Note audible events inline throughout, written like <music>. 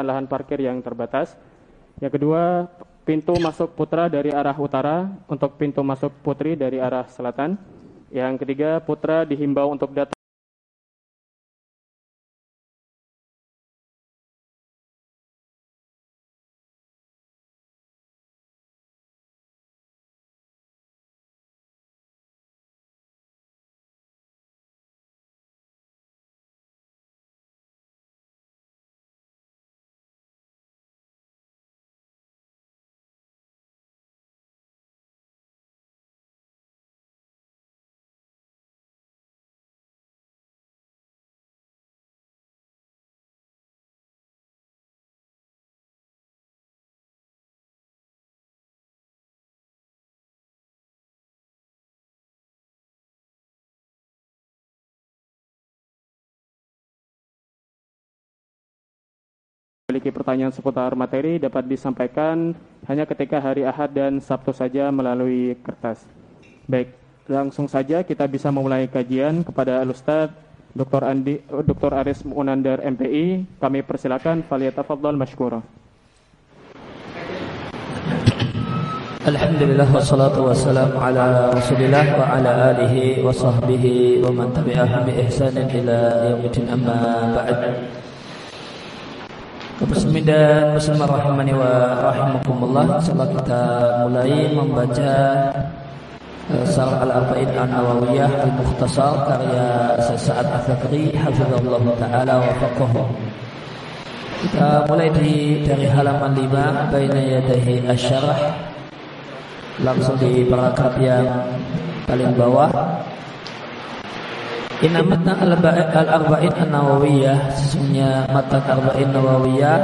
lahan parkir yang terbatas. Yang kedua, pintu masuk putra dari arah utara untuk pintu masuk putri dari arah selatan. Yang ketiga, putra dihimbau untuk datang memiliki pertanyaan seputar materi dapat disampaikan hanya ketika hari Ahad dan Sabtu saja melalui kertas. Baik, langsung saja kita bisa memulai kajian kepada Al-Ustaz Dr. Andi Dr. Aris Munandar MPI. Kami persilakan faliyatafadhal masykurah. Alhamdulillah wassalatu wassalamu ala Rasulillah wa ala alihi wa sahbihi wa man tabi'ahum bi ihsanin ila yaumil amma ba'd. Muslimin dan muslimah rahimani wa rahimakumullah. Insyaallah kita mulai membaca uh, Sarah Al-Arba'in An-Nawawiyah Al-Mukhtasar karya Sa'ad Al-Fakri Hafizullah Ta'ala wa faqahu. Kita mulai di, dari halaman 5 Baina yadahi asyarah Langsung di paragraf yang paling bawah Inna matan al-arba'in an-nawawiyah. Sesungguhnya matan arba'in nawawiyah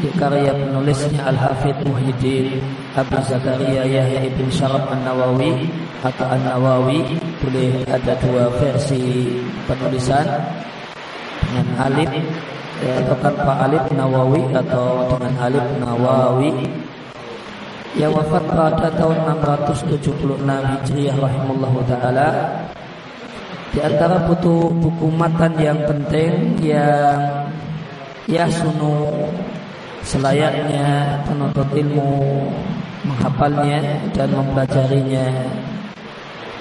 Di karya penulisnya Al-Hafidh Muhyiddin Abu Zakaria Yahya ibn Syarab an-Nawawi Atau an-Nawawi. Boleh ada dua versi penulisan Dengan alif ya, Atau tanpa alif Nawawi Atau dengan alif Nawawi. Yang wafat pada tahun 676 Hijriah Rahimullahu Ta'ala di antara buku, buku matan yang penting yang ya sunu selayaknya penuntut ilmu menghafalnya dan mempelajarinya.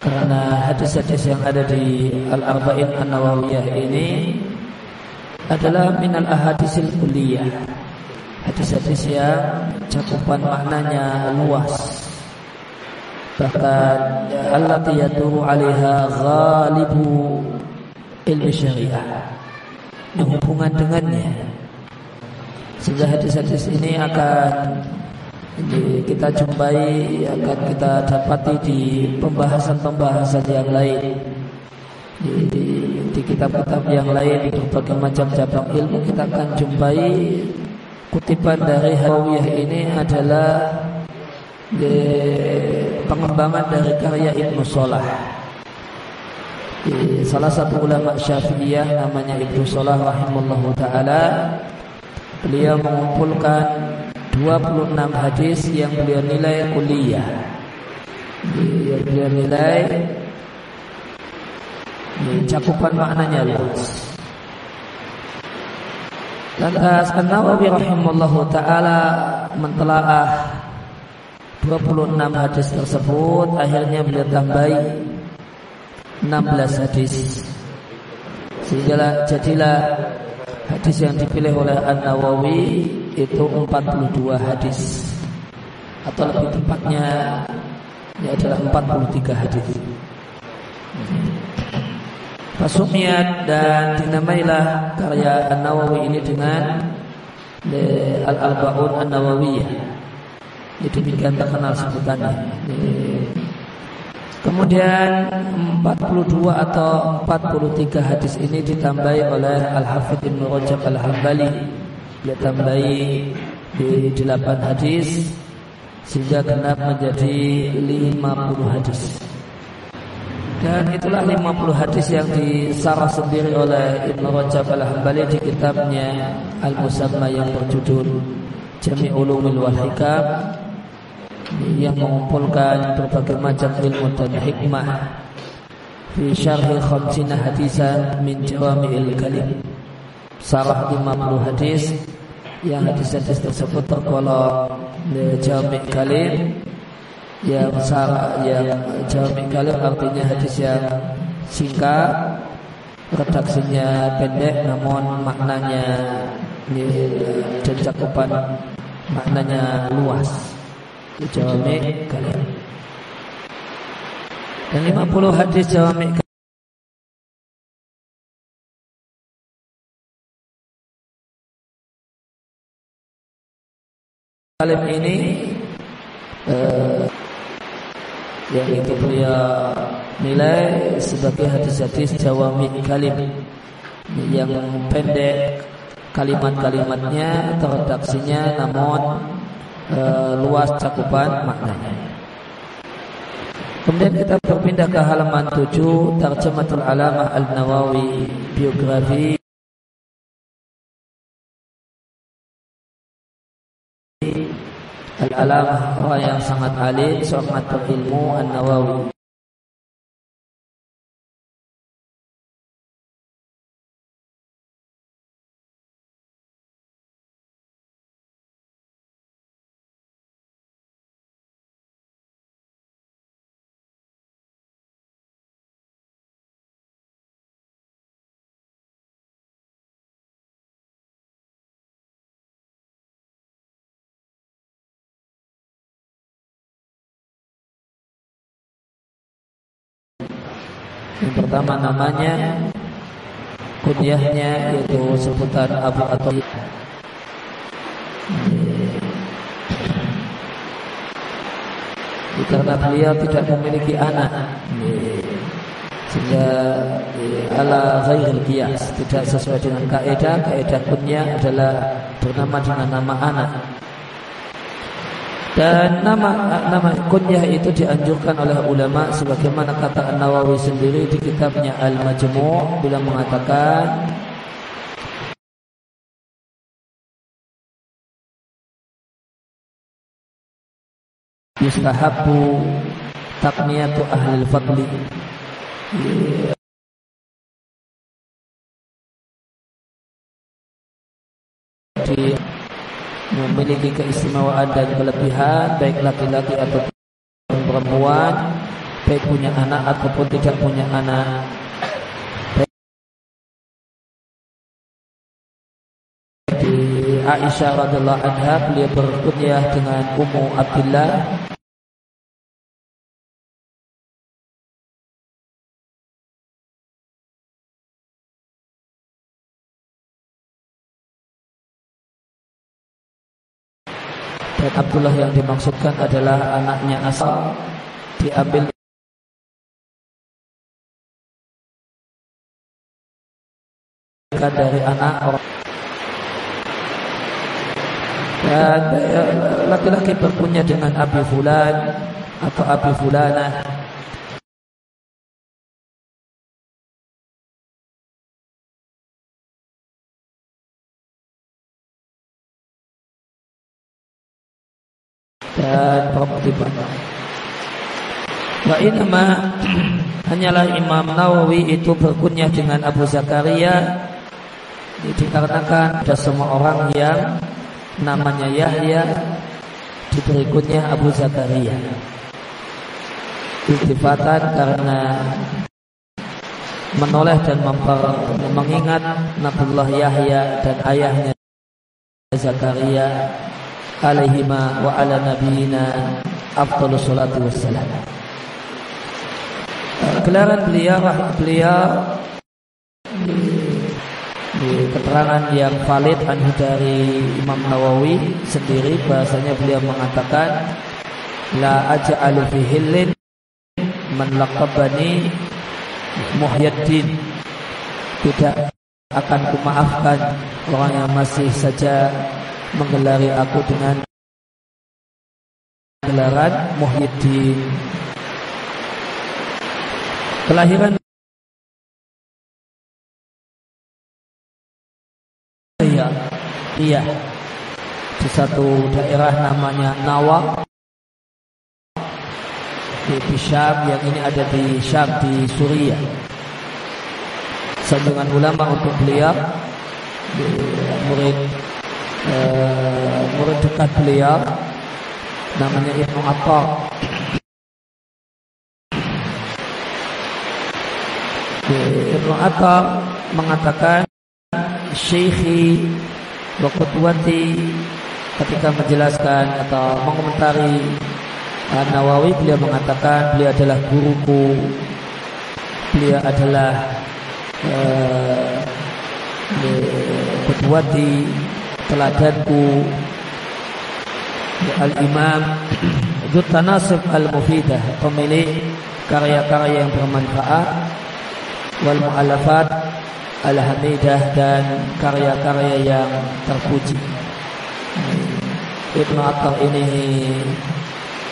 Karena hadis-hadis yang ada di Al-Arba'in An-Nawawiyah ini adalah minal ahadisil kuliah hadis-hadis yang cakupan maknanya luas bahkan allati yaduru 'alaiha ghalibu ilmu syariah. Yang hubungan dengannya. Sehingga hadis-hadis ini akan kita jumpai akan kita dapati di pembahasan-pembahasan yang lain. Di kitab-kitab yang lain di berbagai macam cabang ilmu kita akan jumpai. Kutipan dari Hawiyah ini adalah pengembangan dari karya Ibnu Salah. Salah satu ulama Syafi'iyah namanya Ibnu Salah rahimahullahu taala beliau mengumpulkan 26 hadis yang beliau nilai kuliah. Yang beliau nilai cakupan maknanya luas. Lantas An-Nawawi rahimahullahu taala mentelaah 26 hadis tersebut akhirnya beliau tambahi 16 hadis. Sehingga jadilah hadis yang dipilih oleh An-Nawawi itu 42 hadis. Atau lebih tepatnya ini adalah 43 hadis. Fasumiat dan dinamailah karya An-Nawawi ini dengan Al-Albaun An-Nawawiyah itu demikian terkenal sebutannya. Kemudian 42 atau 43 hadis ini ditambahi oleh Al-Hafidh Ibn Rajab Al-Hambali Dia tambahi di 8 hadis Sehingga genap menjadi 50 hadis. Dan itulah 50 hadis yang disarah sendiri oleh Ibn Rajab Al-Hambali Di kitabnya Al-Musamma yang berjudul Jami Ulumil Wal Hikam yang mengumpulkan berbagai macam ilmu dan hikmah. Fi syarhi khamsina hadisan min jawami'il kalim. Sarah 50 hadis yang hadis-hadis tersebut tergolong jami kalim. Yang besar yang jami kalim artinya hadis yang singkat redaksinya pendek namun maknanya dan cakupan maknanya luas jami kalim dan 50 hadis jami Kalim ini uh, yang itu beliau nilai sebagai hadis-hadis jawami kalim. Yang pendek kalimat-kalimatnya atau redaksinya namun uh, luas cakupan maknanya. Kemudian kita berpindah ke halaman 7 Tarjamatul Alamah Al-Nawawi Biografi Al-Alamah orang yang sangat alim, sangat berilmu An-Nawawi. Yang pertama namanya kunyahnya yaitu sebutan Abu Atau karena beliau tidak memiliki anak sehingga ala ghairil qiyas tidak sesuai dengan kaidah kaidah kunyah adalah bernama dengan nama anak dan nama nama kunyah itu dianjurkan oleh ulama sebagaimana kata An-Nawawi sendiri di kitabnya Al-Majmu' bila mengatakan yustahabu takniyatu ahli fadli memiliki keistimewaan dan kelebihan baik laki-laki atau perempuan baik punya anak ataupun tidak punya anak. Aisyah radhiallahu anha beliau berkunyah dengan Ummu Abdullah Abdullah yang dimaksudkan adalah anaknya asal. Diambil dari anak orang. Dan eh, laki-laki berpunya dengan Abi Fulan atau Abi Fulana dan perempuan. Wa inama <clears throat> hanyalah Imam Nawawi itu berkunyah dengan Abu Zakaria dikarenakan ada semua orang yang namanya Yahya diberi kunyah Abu Zakaria. Istifatan karena menoleh dan memper, mengingat Nabiullah Yahya dan ayahnya Zakaria alaihima wa ala nabiyina afdalu salatu wassalam. Gelaran beliau beliau di, keterangan yang valid anhu dari Imam Nawawi sendiri bahasanya beliau mengatakan la aj'alu fi hillin man laqabani muhyaddin tidak akan kumaafkan orang yang masih saja menggelari aku dengan gelaran Muhyiddin. Kelahiran Iya, iya. Di satu daerah namanya Nawa di Syam yang ini ada di Syam di Suriah. Sambungan ulama untuk beliau murid uh, dekat beliau namanya Ibnu Atta Ibnu Atta mengatakan Syekhi wa ketika menjelaskan atau mengomentari Nawawi beliau mengatakan beliau adalah guruku. Beliau adalah uh, teladanku. Al-Imam Zut Tanasib Al-Mufidah Pemilik karya-karya yang bermanfaat Wal Mu'alafat Al-Hamidah Dan karya-karya yang terpuji. Ibn Attar ini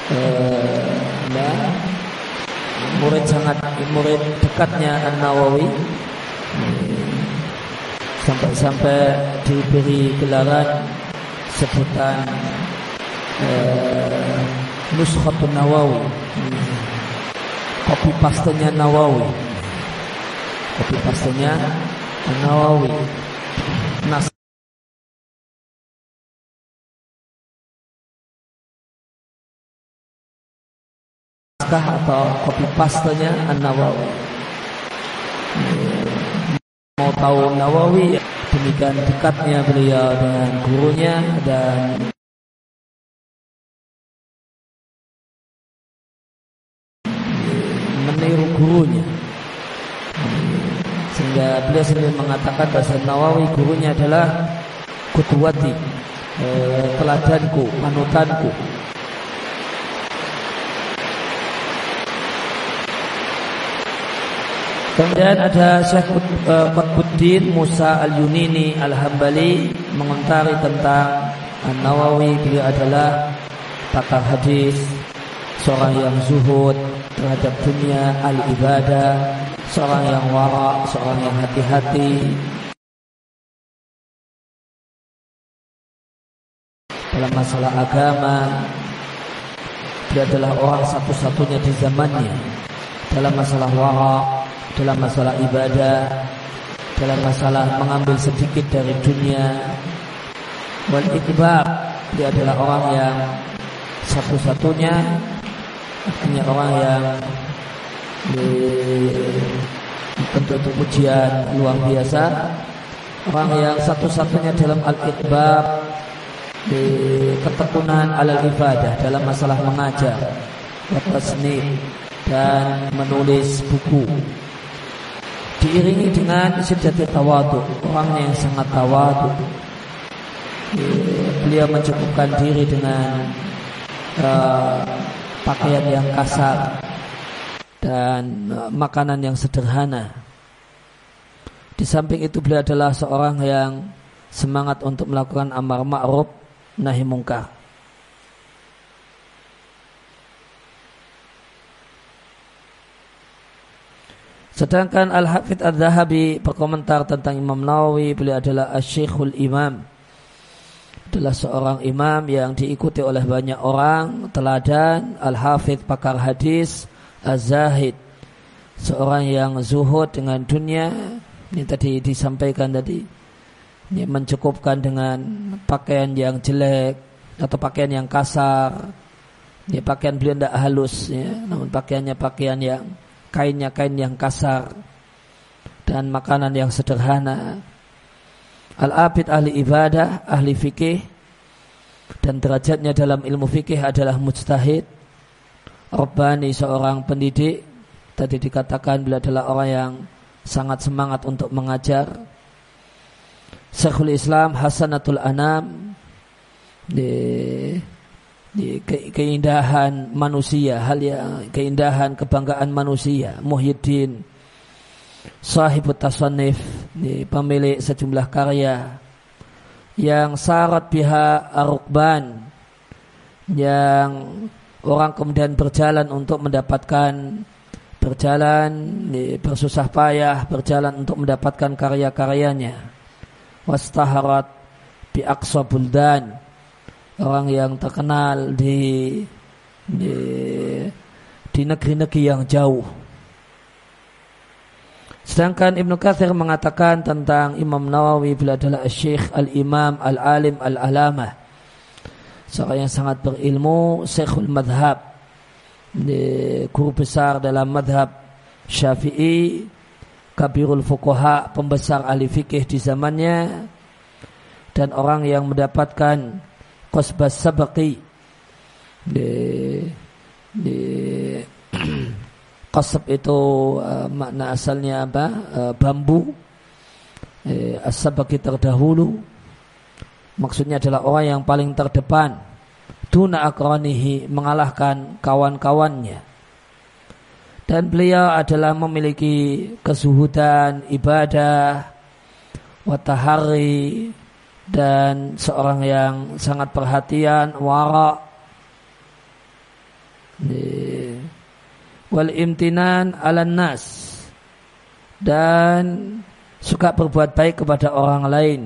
eh, ya, Murid sangat Murid dekatnya An-Nawawi Sampai-sampai diberi gelaran Sebutan eh, Nuskhatun Nawawi. Kopi pastenya Nawawi. Kopi pastenya Nawawi. Nas atau kopi pastenya An-Nawawi mau tahu Nawawi demikian dekatnya beliau dengan gurunya dan meniru gurunya. Sehingga beliau sendiri mengatakan bahasa Nawawi gurunya adalah kutuwati eh, teladanku, panutanku Kemudian ada Syekh eh, Qutbuddin Musa Al-Yunini Al-Hambali mengontari tentang An-Nawawi beliau adalah pakar hadis, seorang yang zuhud, terhadap dunia al-ibadah, seorang yang wara, seorang yang hati-hati. Dalam masalah agama, dia adalah orang satu-satunya di zamannya. Dalam masalah wara, dalam masalah ibadah, dalam masalah mengambil sedikit dari dunia. Wal ikbar, dia adalah orang yang satu-satunya Artinya orang yang tentu itu pujian luar biasa Orang yang satu-satunya dalam al-iqbab di ketekunan ala ibadah dalam masalah mengajar Watasnif dan menulis buku diiringi dengan sejati tawadu orang yang sangat tawadu beliau mencukupkan diri dengan uh, pakaian yang kasar dan e, makanan yang sederhana. Di samping itu beliau adalah seorang yang semangat untuk melakukan amar ma'ruf nahi mungkar. Sedangkan Al-Hafidh Al-Zahabi berkomentar tentang Imam Nawawi, beliau adalah Asyikhul Imam. Adalah seorang imam yang diikuti oleh banyak orang, teladan, al-hafidh pakar hadis, az-zahid, seorang yang zuhud dengan dunia, ini tadi disampaikan tadi, ini mencukupkan dengan pakaian yang jelek atau pakaian yang kasar, ini pakaian beliau tidak halus, ya, namun pakaiannya pakaian yang kainnya kain yang kasar dan makanan yang sederhana Al-abid ahli ibadah, ahli fikih dan derajatnya dalam ilmu fikih adalah mujtahid. Rabbani seorang pendidik tadi dikatakan beliau adalah orang yang sangat semangat untuk mengajar. Syekhul Islam Hasanatul Anam di ke, keindahan manusia, hal yang keindahan kebanggaan manusia, Muhyiddin sahibut tasannif pemilik sejumlah karya yang syarat biha arukban yang orang kemudian berjalan untuk mendapatkan berjalan bersusah payah berjalan untuk mendapatkan karya-karyanya. Wastaharat bi aqsa buldan orang yang terkenal di di di negeri-negeri yang jauh Sedangkan Ibnu Katsir mengatakan tentang Imam Nawawi beliau adalah Syekh Al-Imam Al-Alim Al-Alamah. Seorang yang sangat berilmu, Syekhul Madhab. Guru besar dalam madhab Syafi'i, Kabirul Fukuha, pembesar ahli fikih di zamannya, dan orang yang mendapatkan Qasbas Sabaqi di, di <clears throat> Qasab itu uh, makna asalnya apa? Uh, bambu. Eh, As-sabaki terdahulu. Maksudnya adalah orang yang paling terdepan. Tuna akronihi mengalahkan kawan-kawannya. Dan beliau adalah memiliki kesuhudan, ibadah, watahari, dan seorang yang sangat perhatian, warak. Eh, wal imtinan ala nas. Dan suka berbuat baik kepada orang lain.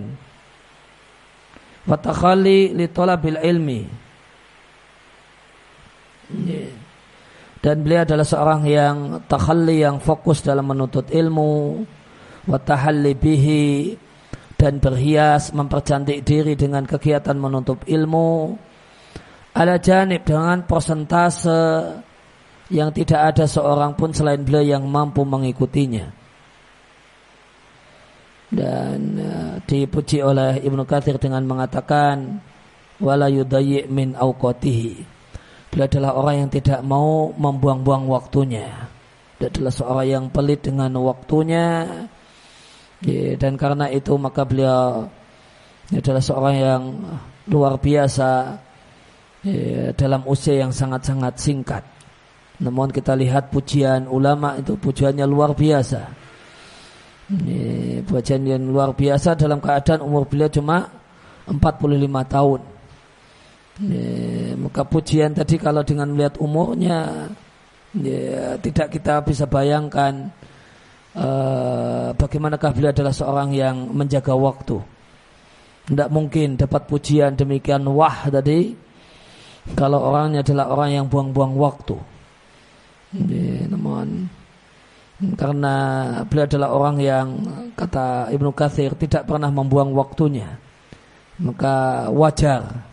Wa li talabil ilmi. Dan beliau adalah seorang yang takhalli yang fokus dalam menuntut ilmu. Wa tahalli bihi dan berhias mempercantik diri dengan kegiatan menuntut ilmu ala janib dengan persentase yang tidak ada seorang pun selain beliau yang mampu mengikutinya. Dan uh, dipuji oleh Ibnu Katsir dengan mengatakan wala yudayyi min awqatihi. Beliau adalah orang yang tidak mau membuang-buang waktunya. Dia adalah seorang yang pelit dengan waktunya. Ya, dan karena itu maka beliau adalah seorang yang luar biasa ya, dalam usia yang sangat-sangat singkat. Namun kita lihat pujian ulama itu pujiannya luar biasa. Ini pujian yang luar biasa dalam keadaan umur beliau cuma 45 tahun. Ini, maka pujian tadi kalau dengan melihat umurnya ya, tidak kita bisa bayangkan uh, bagaimanakah beliau adalah seorang yang menjaga waktu. Tidak mungkin dapat pujian demikian wah tadi kalau orangnya adalah orang yang buang-buang waktu. Ya, namun karena beliau adalah orang yang kata Ibnu Katsir tidak pernah membuang waktunya. Maka wajar,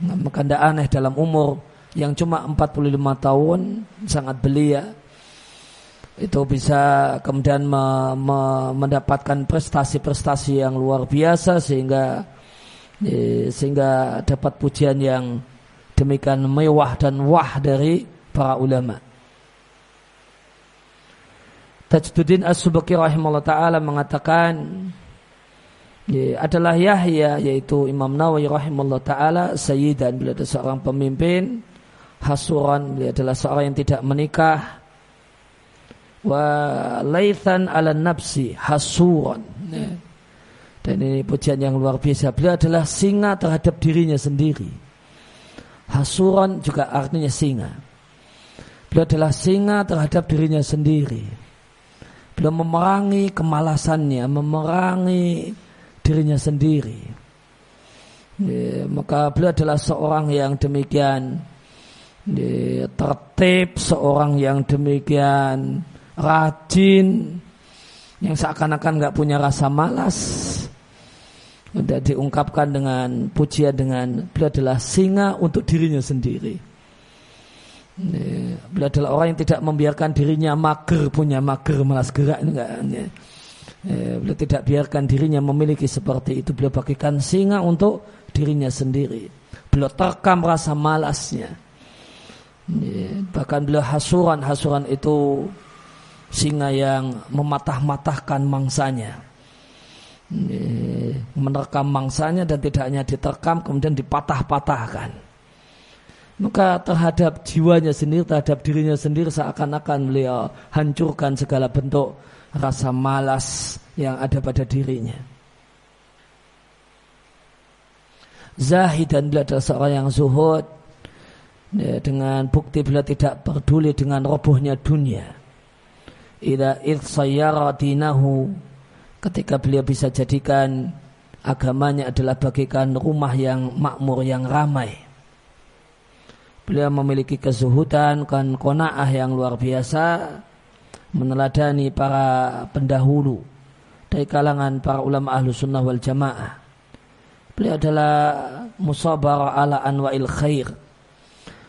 maka tidak aneh dalam umur yang cuma 45 tahun sangat belia itu bisa kemudian me, me, mendapatkan prestasi-prestasi yang luar biasa sehingga eh, sehingga dapat pujian yang demikian mewah dan wah dari para ulama. Tajduddin As-Subaki rahimahullah taala mengatakan ya, adalah Yahya yaitu Imam Nawawi rahimahullah taala sayyidan beliau adalah seorang pemimpin hasuran. Beliau adalah seorang yang tidak menikah wa laithan ala nafsi hasuran ya. dan ini pujian yang luar biasa. Beliau adalah singa terhadap dirinya sendiri. Hasuran juga artinya singa. Beliau adalah singa terhadap dirinya sendiri. Beliau memerangi kemalasannya, memerangi dirinya sendiri. Ya, maka beliau adalah seorang yang demikian. Ya, tertib, seorang yang demikian rajin, yang seakan-akan nggak punya rasa malas. Sudah diungkapkan dengan pujian dengan beliau adalah singa untuk dirinya sendiri. Beliau adalah orang yang tidak membiarkan dirinya mager, punya mager, malas gerak. Enggak. Beliau tidak biarkan dirinya memiliki seperti itu. Beliau bagikan singa untuk dirinya sendiri. Beliau terkam rasa malasnya. Bahkan beliau hasuran, hasuran itu singa yang mematah-matahkan mangsanya. Menerkam mangsanya dan tidak hanya diterkam kemudian dipatah-patahkan maka terhadap jiwanya sendiri, terhadap dirinya sendiri seakan-akan beliau hancurkan segala bentuk rasa malas yang ada pada dirinya. Zahid dan beliau adalah seorang yang zuhud ya, dengan bukti beliau tidak peduli dengan robohnya dunia. Ila id ketika beliau bisa jadikan agamanya adalah bagikan rumah yang makmur yang ramai Beliau memiliki kezuhudan, kan kona'ah yang luar biasa meneladani para pendahulu dari kalangan para ulama ahlu sunnah wal jamaah. Beliau adalah musabar ala anwa'il khair.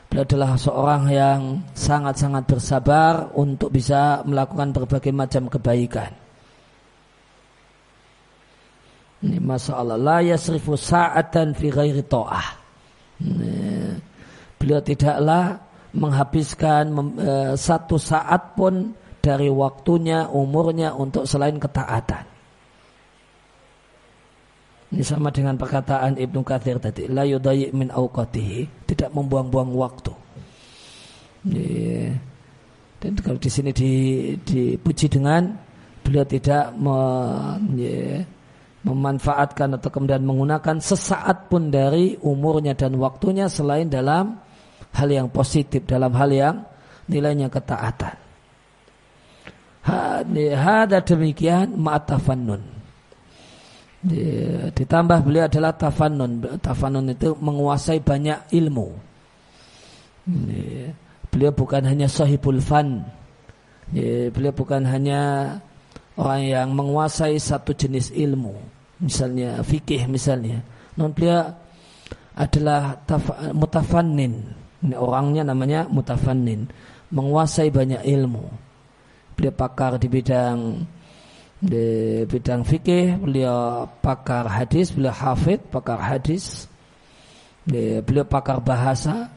Beliau adalah seorang yang sangat-sangat bersabar untuk bisa melakukan berbagai macam kebaikan. Ini masalah la yasrifu sa'atan fi ghairi ta'ah. Beliau tidaklah menghabiskan eh, satu saat pun dari waktunya, umurnya untuk selain ketaatan. Ini sama dengan perkataan Ibnu Katsir tadi, la min awqatihi, tidak membuang-buang waktu. Dan kalau di sini dipuji dengan beliau tidak me, memanfaatkan atau kemudian menggunakan sesaat pun dari umurnya dan waktunya selain dalam hal yang positif, dalam hal yang nilainya ketaatan. Hada demikian ma'atafannun Ditambah beliau adalah tafanun. Tafanun itu menguasai banyak ilmu. Beliau bukan hanya sahibul fan. Beliau bukan hanya orang yang menguasai satu jenis ilmu. Misalnya fikih misalnya. Non beliau adalah mutafannin. Orangnya namanya mutafannin. Menguasai banyak ilmu. Beliau pakar di bidang di bidang fikih beliau pakar hadis beliau hafid pakar hadis di, beliau pakar bahasa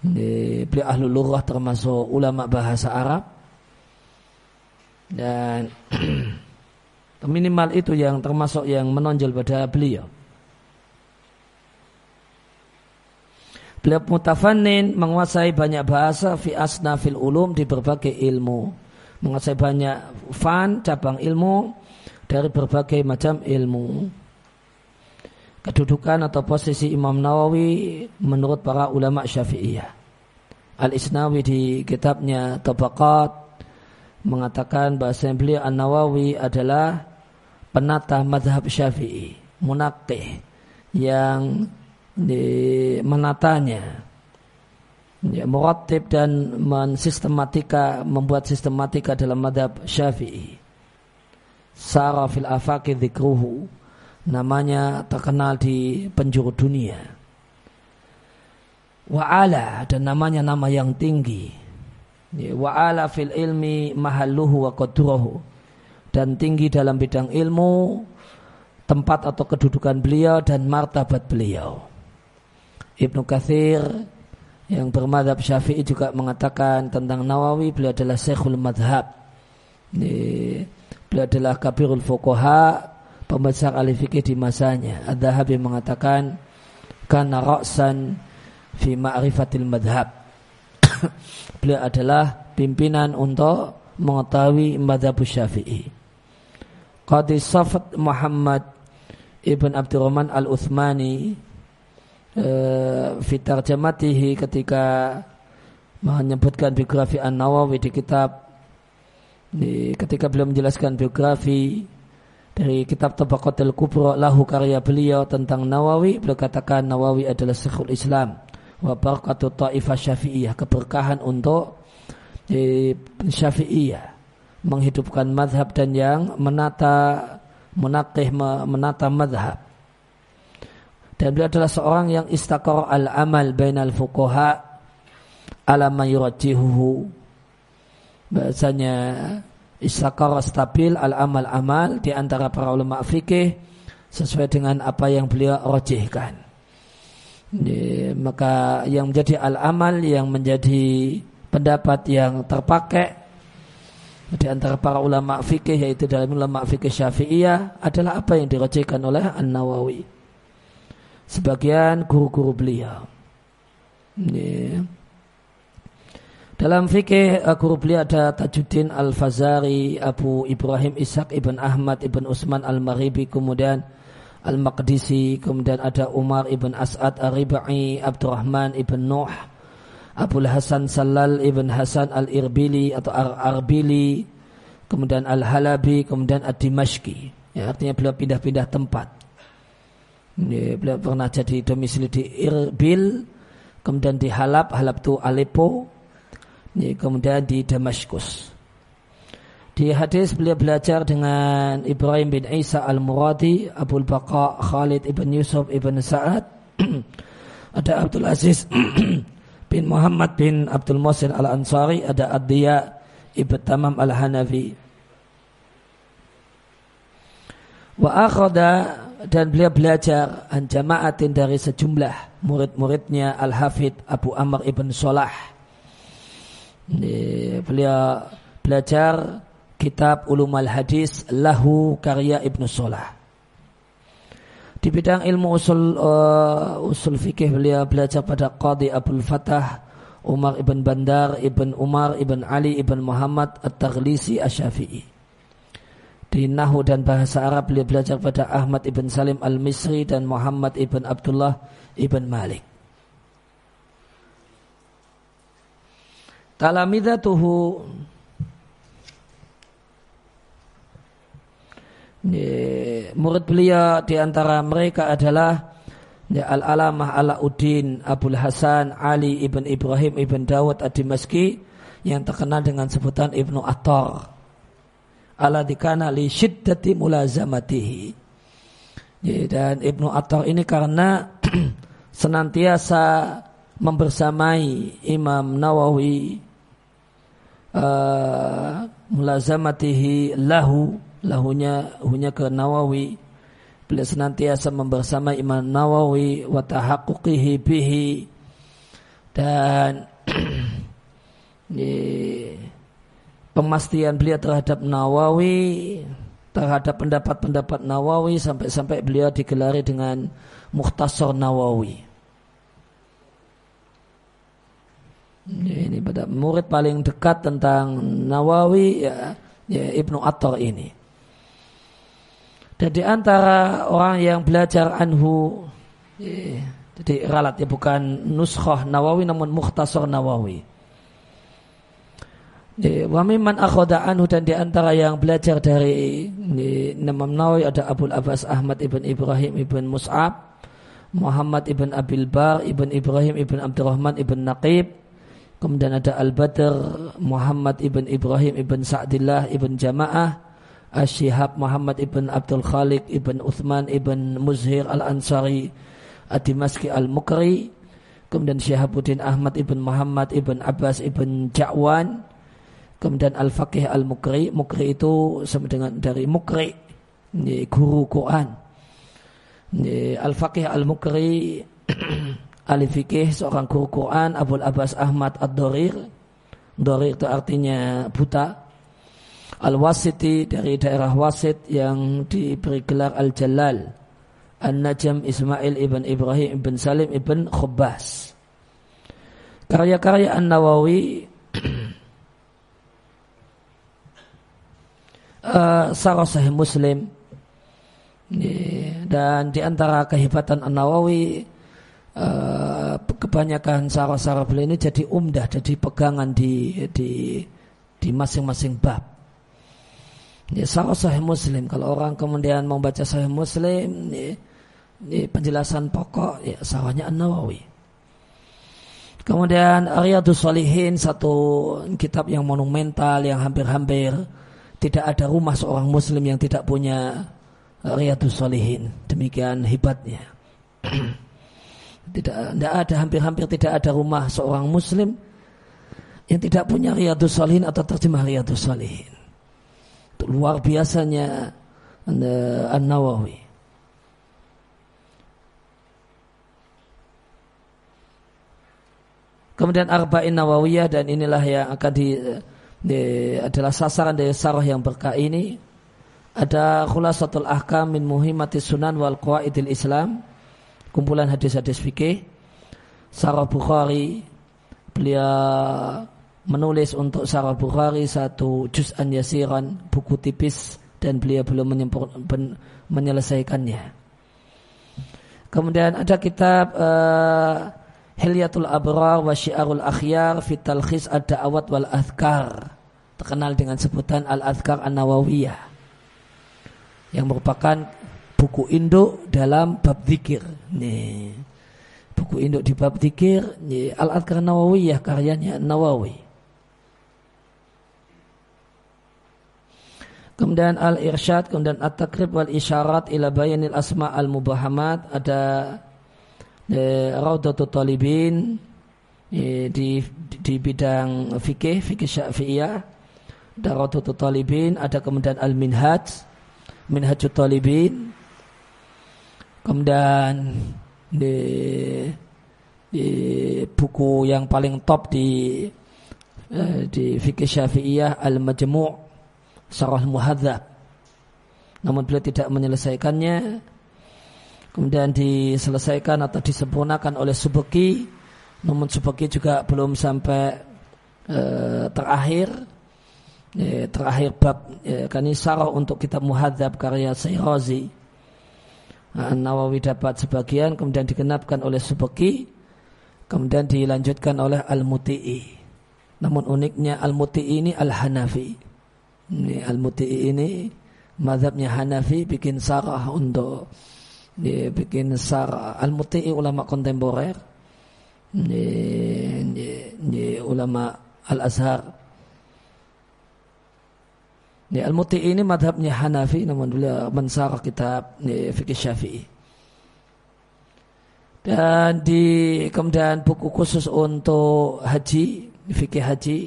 di, beliau ahlu lughah termasuk ulama bahasa Arab. Dan <clears throat> minimal itu yang termasuk yang menonjol pada beliau. Beliau mutafannin menguasai banyak bahasa fi asnafil ulum di berbagai ilmu menguasai banyak fan cabang ilmu dari berbagai macam ilmu. Kedudukan atau posisi Imam Nawawi menurut para ulama Syafi'iyah. Al-Isnawi di kitabnya Tabaqat mengatakan bahasa beliau An-Nawawi adalah penata madhab Syafi'i, munakih yang menatanya ya, dan mensistematika membuat sistematika dalam madhab syafi'i. Sara fil afaki dhikruhu namanya terkenal di penjuru dunia. Wa'ala dan namanya nama yang tinggi. Ya, wa'ala fil ilmi mahalluhu wa qadruhu. Dan tinggi dalam bidang ilmu tempat atau kedudukan beliau dan martabat beliau. Ibnu Kathir yang bermadhab syafi'i juga mengatakan tentang Nawawi beliau adalah syekhul madhab. Beliau adalah kabirul fukoha pembesar ahli di masanya. Ad-Dahabi mengatakan karena ra'san fi ma'rifatil madhab. <coughs> Beliau adalah pimpinan untuk mengetahui madhab syafi'i. Qadi Safat Muhammad Ibn Abdurrahman Al-Uthmani fitar jamatihi ketika menyebutkan biografi An Nawawi di kitab di, ketika beliau menjelaskan biografi dari kitab Tabaqatul Kubra lahu karya beliau tentang Nawawi beliau katakan Nawawi adalah syekhul Islam wa barakatu ta'ifah syafi'iyah keberkahan untuk di, syafi'iyah menghidupkan madhab dan yang menata menakih menata madhab dan beliau adalah seorang yang istakor al-amal bainal fukoha ala mayurajihuhu bahasanya istakor stabil al-amal amal di antara para ulama fikih sesuai dengan apa yang beliau rojihkan maka yang menjadi al-amal yang menjadi pendapat yang terpakai di antara para ulama fikih yaitu dalam ulama fikih syafi'iyah adalah apa yang dirojihkan oleh An-Nawawi sebagian guru-guru beliau. Ini. Dalam fikih uh, guru beliau ada Tajuddin Al-Fazari, Abu Ibrahim Ishaq Ibn Ahmad Ibn Usman Al-Maribi, kemudian Al-Maqdisi, kemudian ada Umar Ibn As'ad Ar-Ribai, Abdurrahman Ibn Nuh, Abu Hasan Salal Ibn Hasan Al-Irbili atau Ar-Arbili, kemudian Al-Halabi, kemudian Ad-Dimashqi. Ya, artinya beliau pindah-pindah tempat. Ini, beliau pernah jadi domisili di Irbil, kemudian di Halab, Halab itu Aleppo, ini, kemudian di Damaskus. Di hadis beliau belajar dengan Ibrahim bin Isa al-Muradi, Abu Baqa, Khalid ibn Yusuf ibn Sa'ad, <clears throat> ada Abdul Aziz <clears throat> bin Muhammad bin Abdul Musin al-Ansari, ada Ad-Diya ibn Tamam al-Hanafi. Wa akhada dan beliau belajar an jama'atin dari sejumlah murid-muridnya Al-Hafidh Abu Amr ibn Solah. Beliau belajar kitab Ulum al-Hadis lahu karya Ibnu Solah. Di bidang ilmu usul uh, usul fikih beliau belajar pada Qadi Abdul Fatah Umar ibn Bandar ibn Umar ibn Ali ibn Muhammad At-Taghlisi Asy-Syafi'i. Di Nahu dan bahasa Arab beliau belajar pada Ahmad ibn Salim Al-Misri dan Muhammad ibn Abdullah ibn Malik. Talamidatuhu murid beliau di antara mereka adalah Al-Alamah Alauddin Abdul Hasan Ali ibn Ibrahim ibn Dawud ad-Dimaski yang terkenal dengan sebutan Ibnu Attar. Ala dikana li syiddati mulazamatihi. Dan Ibnu Attar ini karena <clears throat> senantiasa membersamai Imam Nawawi uh, mulazamatihi lahu lahunya hunya ke Nawawi beliau senantiasa membersama Imam Nawawi wa tahaqquqihi bihi dan <clears throat> pemastian beliau terhadap Nawawi terhadap pendapat-pendapat Nawawi sampai-sampai beliau digelari dengan Mukhtasar Nawawi. Ini pada murid paling dekat tentang Nawawi ya, ya Ibnu Attar ini. Dan di antara orang yang belajar anhu eh, jadi ralat ya bukan nuskhah Nawawi namun mukhtasar Nawawi. Eh, wa mimman akhoda anhu dan di antara yang belajar dari Imam Nawawi ada Abu Abbas Ahmad ibn Ibrahim ibn Mus'ab, Muhammad ibn Abil Bar ibn Ibrahim ibn Abdurrahman ibn Naqib, kemudian ada Al-Badr Muhammad ibn Ibrahim ibn Sa'dillah ibn Jamaah, Asyihab Muhammad ibn Abdul Khalik ibn Uthman ibn Muzhir al-Ansari Ad-Dimaski al-Mukri kemudian Syihabuddin Ahmad ibn Muhammad ibn Abbas ibn Ja'wan kemudian Al-Faqih al-Mukri Mukri itu sama dengan dari Mukri guru Quran Al-Faqih al-Mukri <clears throat> ahli fikih seorang guru Quran Abul Abbas Ahmad Ad-Dorir Dorir itu artinya buta Al-Wasiti dari daerah Wasit yang diberi gelar Al-Jalal. An-Najam Ismail ibn Ibrahim ibn Salim ibn Khubbas. Karya-karya An-Nawawi <clears throat> uh, Sahih Muslim dan di antara kehebatan An-Nawawi uh, kebanyakan sarah-sarah beliau ini jadi umdah, jadi pegangan di di di masing-masing bab. Ini sarah sahih muslim. Kalau orang kemudian membaca sahih muslim, ini, ini penjelasan pokok, ya sawahnya An-Nawawi. Kemudian Riyadus Salihin satu kitab yang monumental yang hampir-hampir tidak ada rumah seorang muslim yang tidak punya Riyadus Salihin. Demikian hebatnya. <clears throat> tidak, tidak ada hampir-hampir tidak ada rumah seorang muslim yang tidak punya Riyadus Salihin atau terjemah Riyadus Salihin luar biasanya An-Nawawi. Kemudian Arba'in Nawawiyah dan inilah yang akan di, di adalah sasaran dari sarah yang berkah ini. Ada khulasatul ahkam min muhimmati sunan wal qawaidil Islam. Kumpulan hadis-hadis fikih. Sarah Bukhari. Beliau menulis untuk Sarah Bukhari satu juz'an yasiran, buku tipis dan beliau belum menyelesaikannya. Kemudian ada kitab uh, Hilyatul Abrar wa Syiarul Akhyar fi Talkhis Ad-Da'awat wal Azkar. Terkenal dengan sebutan Al-Azkar An-Nawawiyah. Yang merupakan buku induk dalam bab zikir. Nih. Buku induk di bab zikir, Al-Azkar Nawawiyah karyanya Nawawi. Kemudian al-irsyad, kemudian at-takrib wal isyarat ila bayanil asma al-mubahamat. Ada eh, Raudatul Talibin eh, di, di bidang fikih, fikih syafi'iyah. Ada Raudatul Talibin, ada kemudian al-minhaj, minhajut talibin. Kemudian di, di buku yang paling top di eh, di fikih syafi'iyah al-majmu' Sarah Muhadzab. Namun beliau tidak menyelesaikannya. Kemudian diselesaikan atau disempurnakan oleh Subeki. Namun Subeki juga belum sampai e, terakhir. E, terakhir bab e, kan ini sarah untuk kitab Muhadzab karya Sayrazi. Nah, Nawawi dapat sebagian kemudian digenapkan oleh Subeki. Kemudian dilanjutkan oleh Al-Muti'i. Namun uniknya Al-Muti'i ini Al-Hanafi. Al-Muti'i ini mazhabnya Hanafi bikin sarah untuk dia bikin sarah Al-Muti'i ulama kontemporer. Ini ulama Al-Azhar. Ini Al-Muti'i ini madhabnya Hanafi namun beliau mensarah kitab ini, fikih Syafi'i. Dan di kemudian buku khusus untuk haji fikih haji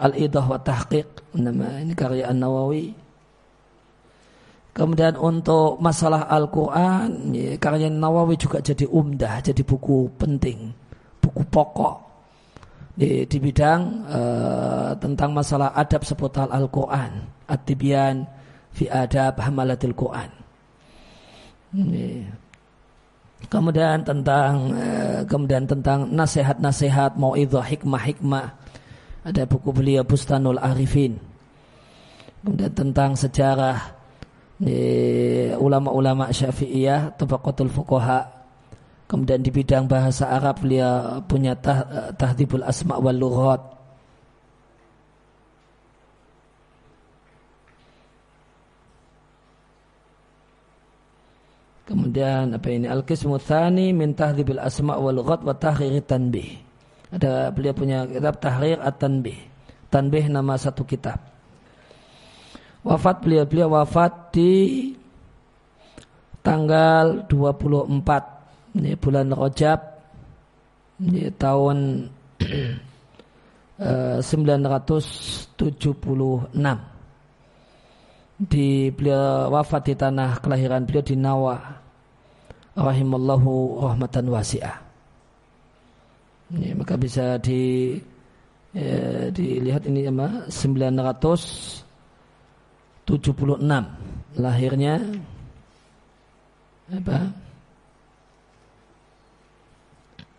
Al-Idah wa Tahqiq nama ini karya An-Nawawi. Kemudian untuk masalah Al-Quran, ya, karya Nawawi juga jadi umdah, jadi buku penting, buku pokok di, di bidang uh, tentang masalah adab seputar Al-Quran, At-Tibyan fi adab hamalatil Quran. Ya. Kemudian tentang uh, kemudian tentang nasihat-nasihat, mau itu hikmah-hikmah ada buku beliau Bustanul Arifin. Kemudian tentang sejarah ulama-ulama Syafi'iyah, Tabaqatul Fuqaha. Kemudian di bidang bahasa Arab beliau punya tah, Tahdibul Asma' wal Lughat. Kemudian apa ini Al-Qismu Tsani min Tahdhibil Asma' wal Lughat wa Tahrir Tanbih. Ada beliau punya kitab Tahrir At-Tanbih. Tanbih nama satu kitab. Wafat beliau beliau wafat di tanggal 24 ini bulan Rajab ini tahun 976 <clears throat> eh, di beliau wafat di tanah kelahiran beliau di Nawa rahimallahu rahmatan wasi'ah. Ya, maka bisa di ya, dilihat ini apa 976 lahirnya apa?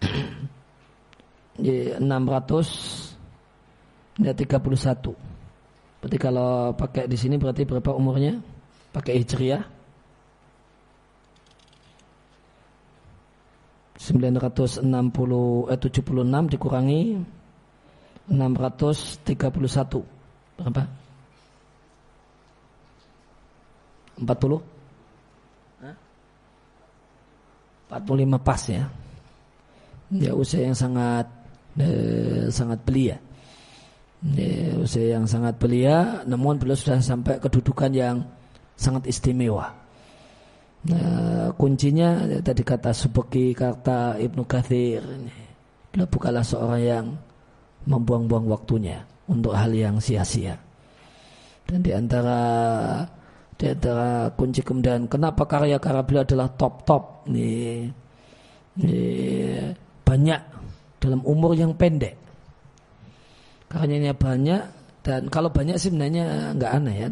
<clears throat> Ya, 600 ya 31 berarti kalau pakai di sini berarti berapa umurnya? Pakai hijriah? 960 eh 76 dikurangi 631 berapa? 40? Hah? 45 pas ya. Ya usia yang sangat eh, sangat belia. Ya, usia yang sangat belia namun belum sudah sampai kedudukan yang sangat istimewa. Nah, kuncinya tadi kata Subeki, kata Ibnu Kathir. Beliau bukanlah seorang yang membuang-buang waktunya untuk hal yang sia-sia. Dan di antara di antara kunci kemudian kenapa karya-karya beliau adalah top-top nih, nih banyak dalam umur yang pendek. Karyanya banyak dan kalau banyak sih sebenarnya nggak aneh ya,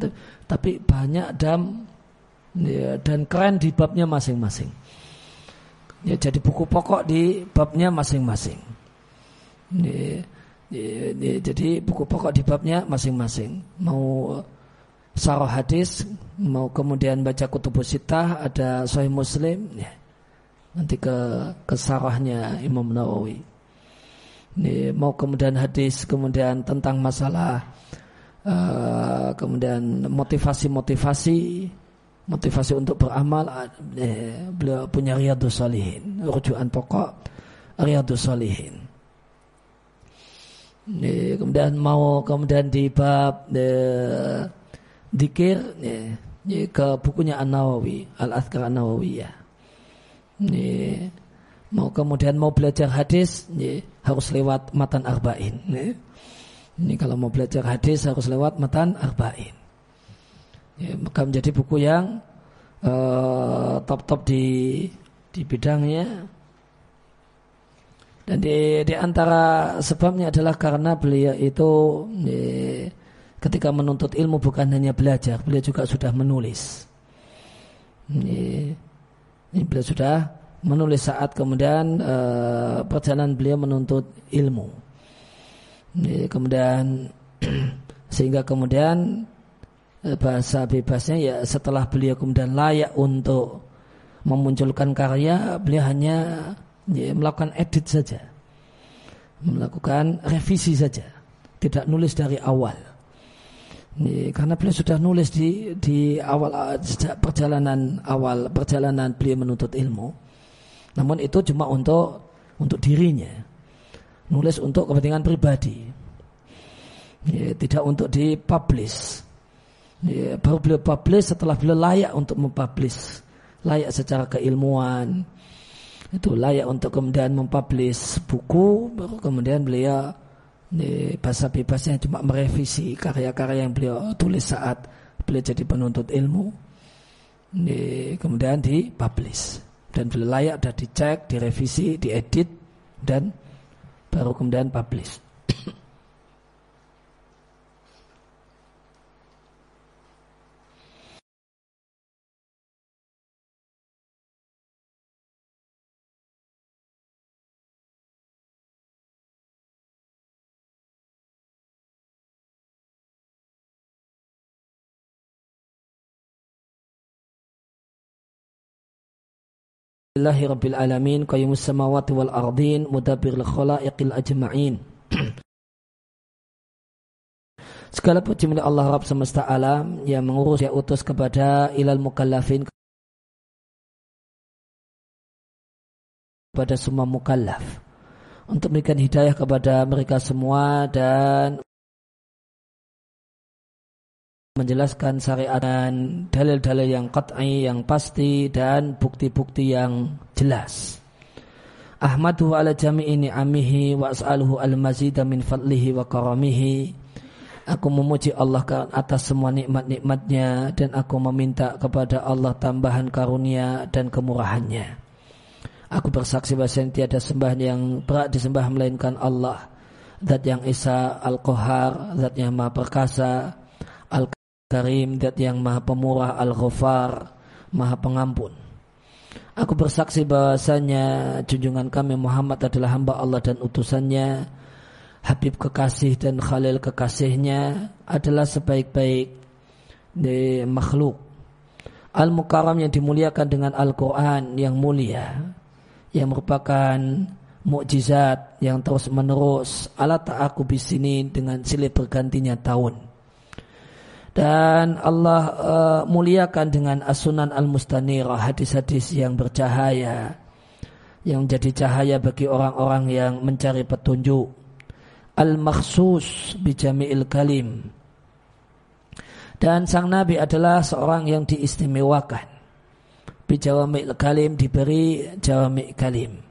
tapi banyak dalam ya, dan keren di babnya masing-masing. Ya, jadi buku pokok di babnya masing-masing. Ya, ya, ya, jadi buku pokok di babnya masing-masing. Mau sarah hadis, mau kemudian baca kutubus sitah, ada Sahih Muslim, ya. nanti ke ke sarahnya Imam Nawawi. Ini mau kemudian hadis, kemudian tentang masalah, uh, kemudian motivasi-motivasi, motivasi untuk beramal eh, beliau punya riyadus salihin rujukan pokok riyadus salihin eh, kemudian mau kemudian di bab eh, dikir ya, ya, ke bukunya An Nawawi Al Azkar An Nawawiyah. Ya, mau kemudian mau belajar hadis ya, harus lewat matan arba'in. Ya. Ini kalau mau belajar hadis harus lewat matan arba'in. Ya, maka menjadi buku yang uh, top-top di di bidangnya. Dan di, di antara sebabnya adalah karena beliau itu ya, ketika menuntut ilmu bukan hanya belajar, beliau juga sudah menulis. Ini, ini beliau sudah menulis saat kemudian uh, perjalanan beliau menuntut ilmu. Ini, kemudian <clears throat> sehingga kemudian uh, bahasa bebasnya ya setelah beliau kemudian layak untuk memunculkan karya, beliau hanya ya, melakukan edit saja, melakukan revisi saja, tidak nulis dari awal. Ini, karena beliau sudah nulis di di awal sejak perjalanan awal perjalanan beliau menuntut ilmu. Namun itu cuma untuk untuk dirinya. Nulis untuk kepentingan pribadi. Ya, tidak untuk dipublish. Ya, baru beliau publish setelah beliau layak untuk mempublish. Layak secara keilmuan. Itu layak untuk kemudian mempublish buku. Baru kemudian beliau ini bahasa bebasnya cuma merevisi karya-karya yang beliau tulis saat beliau jadi penuntut ilmu. Ini kemudian dipublish dan beliau layak sudah dicek, direvisi, diedit dan baru kemudian publish. Alhamdulillahi Rabbil Alamin Qayyimus samawati wal ardin Mudabbir khalaiqil ajma'in. Segala puji milik Allah Rabb semesta alam yang mengurus yang utus kepada ilal mukallafin kepada semua mukallaf. Untuk memberikan hidayah kepada mereka semua dan menjelaskan syariat dan dalil-dalil yang qat'i yang pasti dan bukti-bukti yang jelas. Ahmadu ala jami'i ni'amihi wa as'aluhu al-mazida min fadlihi wa karamihi. Aku memuji Allah atas semua nikmat-nikmatnya dan aku meminta kepada Allah tambahan karunia dan kemurahannya. Aku bersaksi bahwa tiada sembah yang berat disembah melainkan Allah. Zat yang Esa Al-Qahar, zat yang Maha Perkasa, Karim, dat yang maha pemurah, Al-Ghafar, maha pengampun. Aku bersaksi bahasanya junjungan kami Muhammad adalah hamba Allah dan utusannya, Habib kekasih dan Khalil kekasihnya adalah sebaik-baik di makhluk. Al-Mukarram yang dimuliakan dengan Al-Quran yang mulia, yang merupakan mukjizat yang terus menerus. Alat aku bisini dengan silih bergantinya tahun dan Allah uh, muliakan dengan asunan al-mustanirah hadis-hadis yang bercahaya yang menjadi cahaya bagi orang-orang yang mencari petunjuk. Al-makhsus bijami'il kalim. Dan sang nabi adalah seorang yang diistimewakan. Bijawami'il kalim diberi jawami' kalim.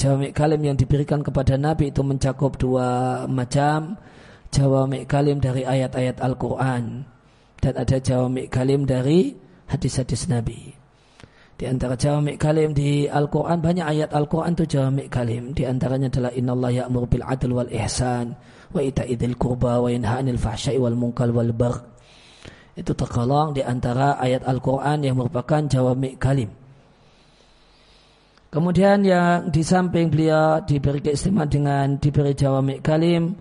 Jawami' kalim yang diberikan kepada nabi itu mencakup dua macam jawami kalim dari ayat-ayat Al-Quran dan ada jawami kalim dari hadis-hadis Nabi. Di antara jawami kalim di Al-Quran banyak ayat Al-Quran itu jawami kalim. Di antaranya adalah Inna Allah ya'mur bil adl wal ihsan wa ita'idil kurba wa yanha anil fahsyai wal munkal wal bagh. Itu tergolong di antara ayat Al-Quran yang merupakan jawami kalim. Kemudian yang di samping beliau diberi keistimewaan dengan diberi jawami kalim,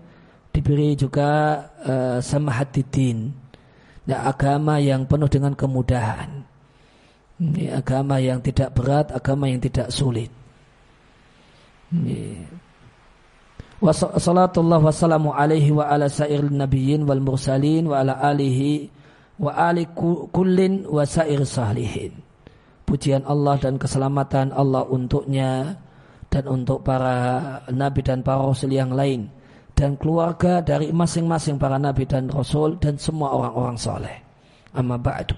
diberi juga uh, samahatiddin ya, agama yang penuh dengan kemudahan ini agama yang tidak berat agama yang tidak sulit ini. Wassalatullah wassalamu alaihi wa ala sair nabiyyin wal mursalin wa ala alihi wa ali kullin wa sair salihin. Pujian Allah dan keselamatan Allah untuknya dan untuk para nabi dan para rasul yang lain dan keluarga dari masing-masing para nabi dan rasul dan semua orang-orang soleh. Amma ba'du.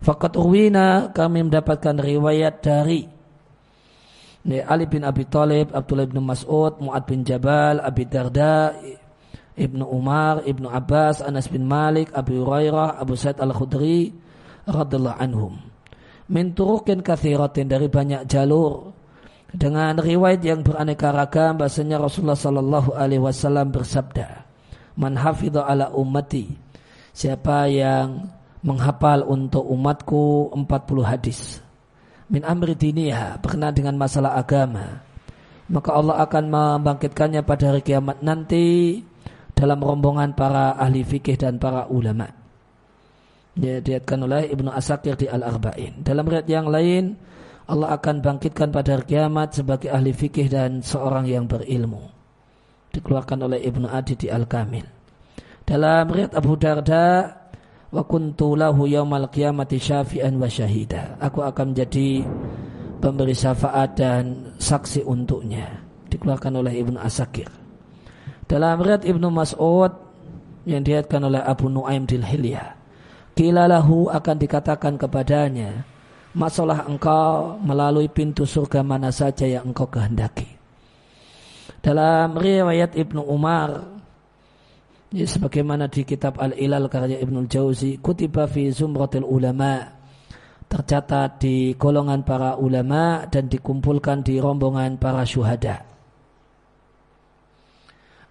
Fakat urwina kami mendapatkan riwayat dari Ali bin Abi Thalib, Abdullah bin Mas'ud, Mu'ad bin Jabal, Abi Darda, Ibnu Umar, Ibnu Abbas, Anas bin Malik, Abu Hurairah, Abu Sa'id Al-Khudri radhiyallahu anhum. Min turukin kathiratin dari banyak jalur dengan riwayat yang beraneka ragam bahasanya Rasulullah sallallahu alaihi wasallam bersabda, "Man hafidha ala ummati" Siapa yang menghafal untuk umatku 40 hadis min amri diniha berkenaan dengan masalah agama maka Allah akan membangkitkannya pada hari kiamat nanti dalam rombongan para ahli fikih dan para ulama. Ya, diatkan oleh Ibnu Asakir di Al-Arba'in. Dalam riwayat yang lain, Allah akan bangkitkan pada hari kiamat sebagai ahli fikih dan seorang yang berilmu. Dikeluarkan oleh Ibnu Adi di Al-Kamil. Dalam riwayat Abu Darda, wa kuntu lahu yaumal qiyamati syafi'an wa syahida. Aku akan menjadi pemberi syafaat dan saksi untuknya. Dikeluarkan oleh Ibnu Asakir. Dalam riwayat Ibnu Mas'ud yang dilihatkan oleh Abu Nuaim di Hilyah. Kilalahu akan dikatakan kepadanya, masalah engkau melalui pintu surga mana saja yang engkau kehendaki. Dalam riwayat Ibnu Umar Ya, sebagaimana di kitab Al-Ilal karya Ibnu Jauzi, kutiba fi zumratil ulama tercatat di golongan para ulama dan dikumpulkan di rombongan para syuhada.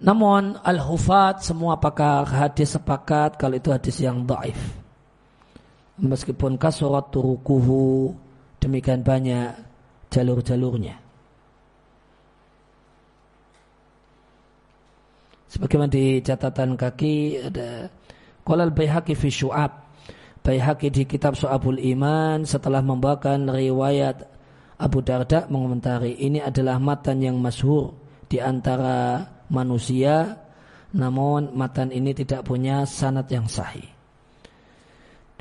Namun al-hufat semua pakar hadis sepakat kalau itu hadis yang daif. Meskipun kasurat turukuhu demikian banyak jalur-jalurnya. Sebagaimana di catatan kaki ada Qala al-Baihaqi fi Syu'ab. Baihaqi di kitab Su'abul Iman setelah membawakan riwayat Abu Darda mengomentari ini adalah matan yang masyhur di antara manusia namun matan ini tidak punya sanad yang sahih.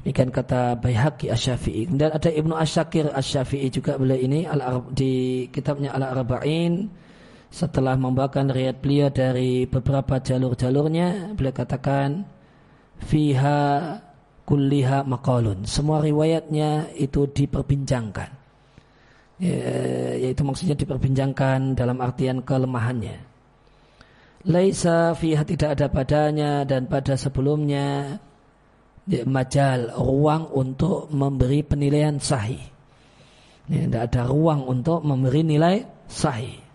Demikian kata Baihaqi Asy-Syafi'i. Dan ada Ibnu Asyakir Asy-Syafi'i juga beliau ini di kitabnya Al-Arba'in. Setelah membawakan riwayat beliau dari beberapa jalur-jalurnya beliau katakan fiha kulliha maqalun. Semua riwayatnya itu diperbincangkan. Ya, yaitu maksudnya diperbincangkan dalam artian kelemahannya. Laisa fiha tidak ada padanya dan pada sebelumnya ya, majal ruang untuk memberi penilaian sahih ya, tidak ada ruang untuk memberi nilai sahih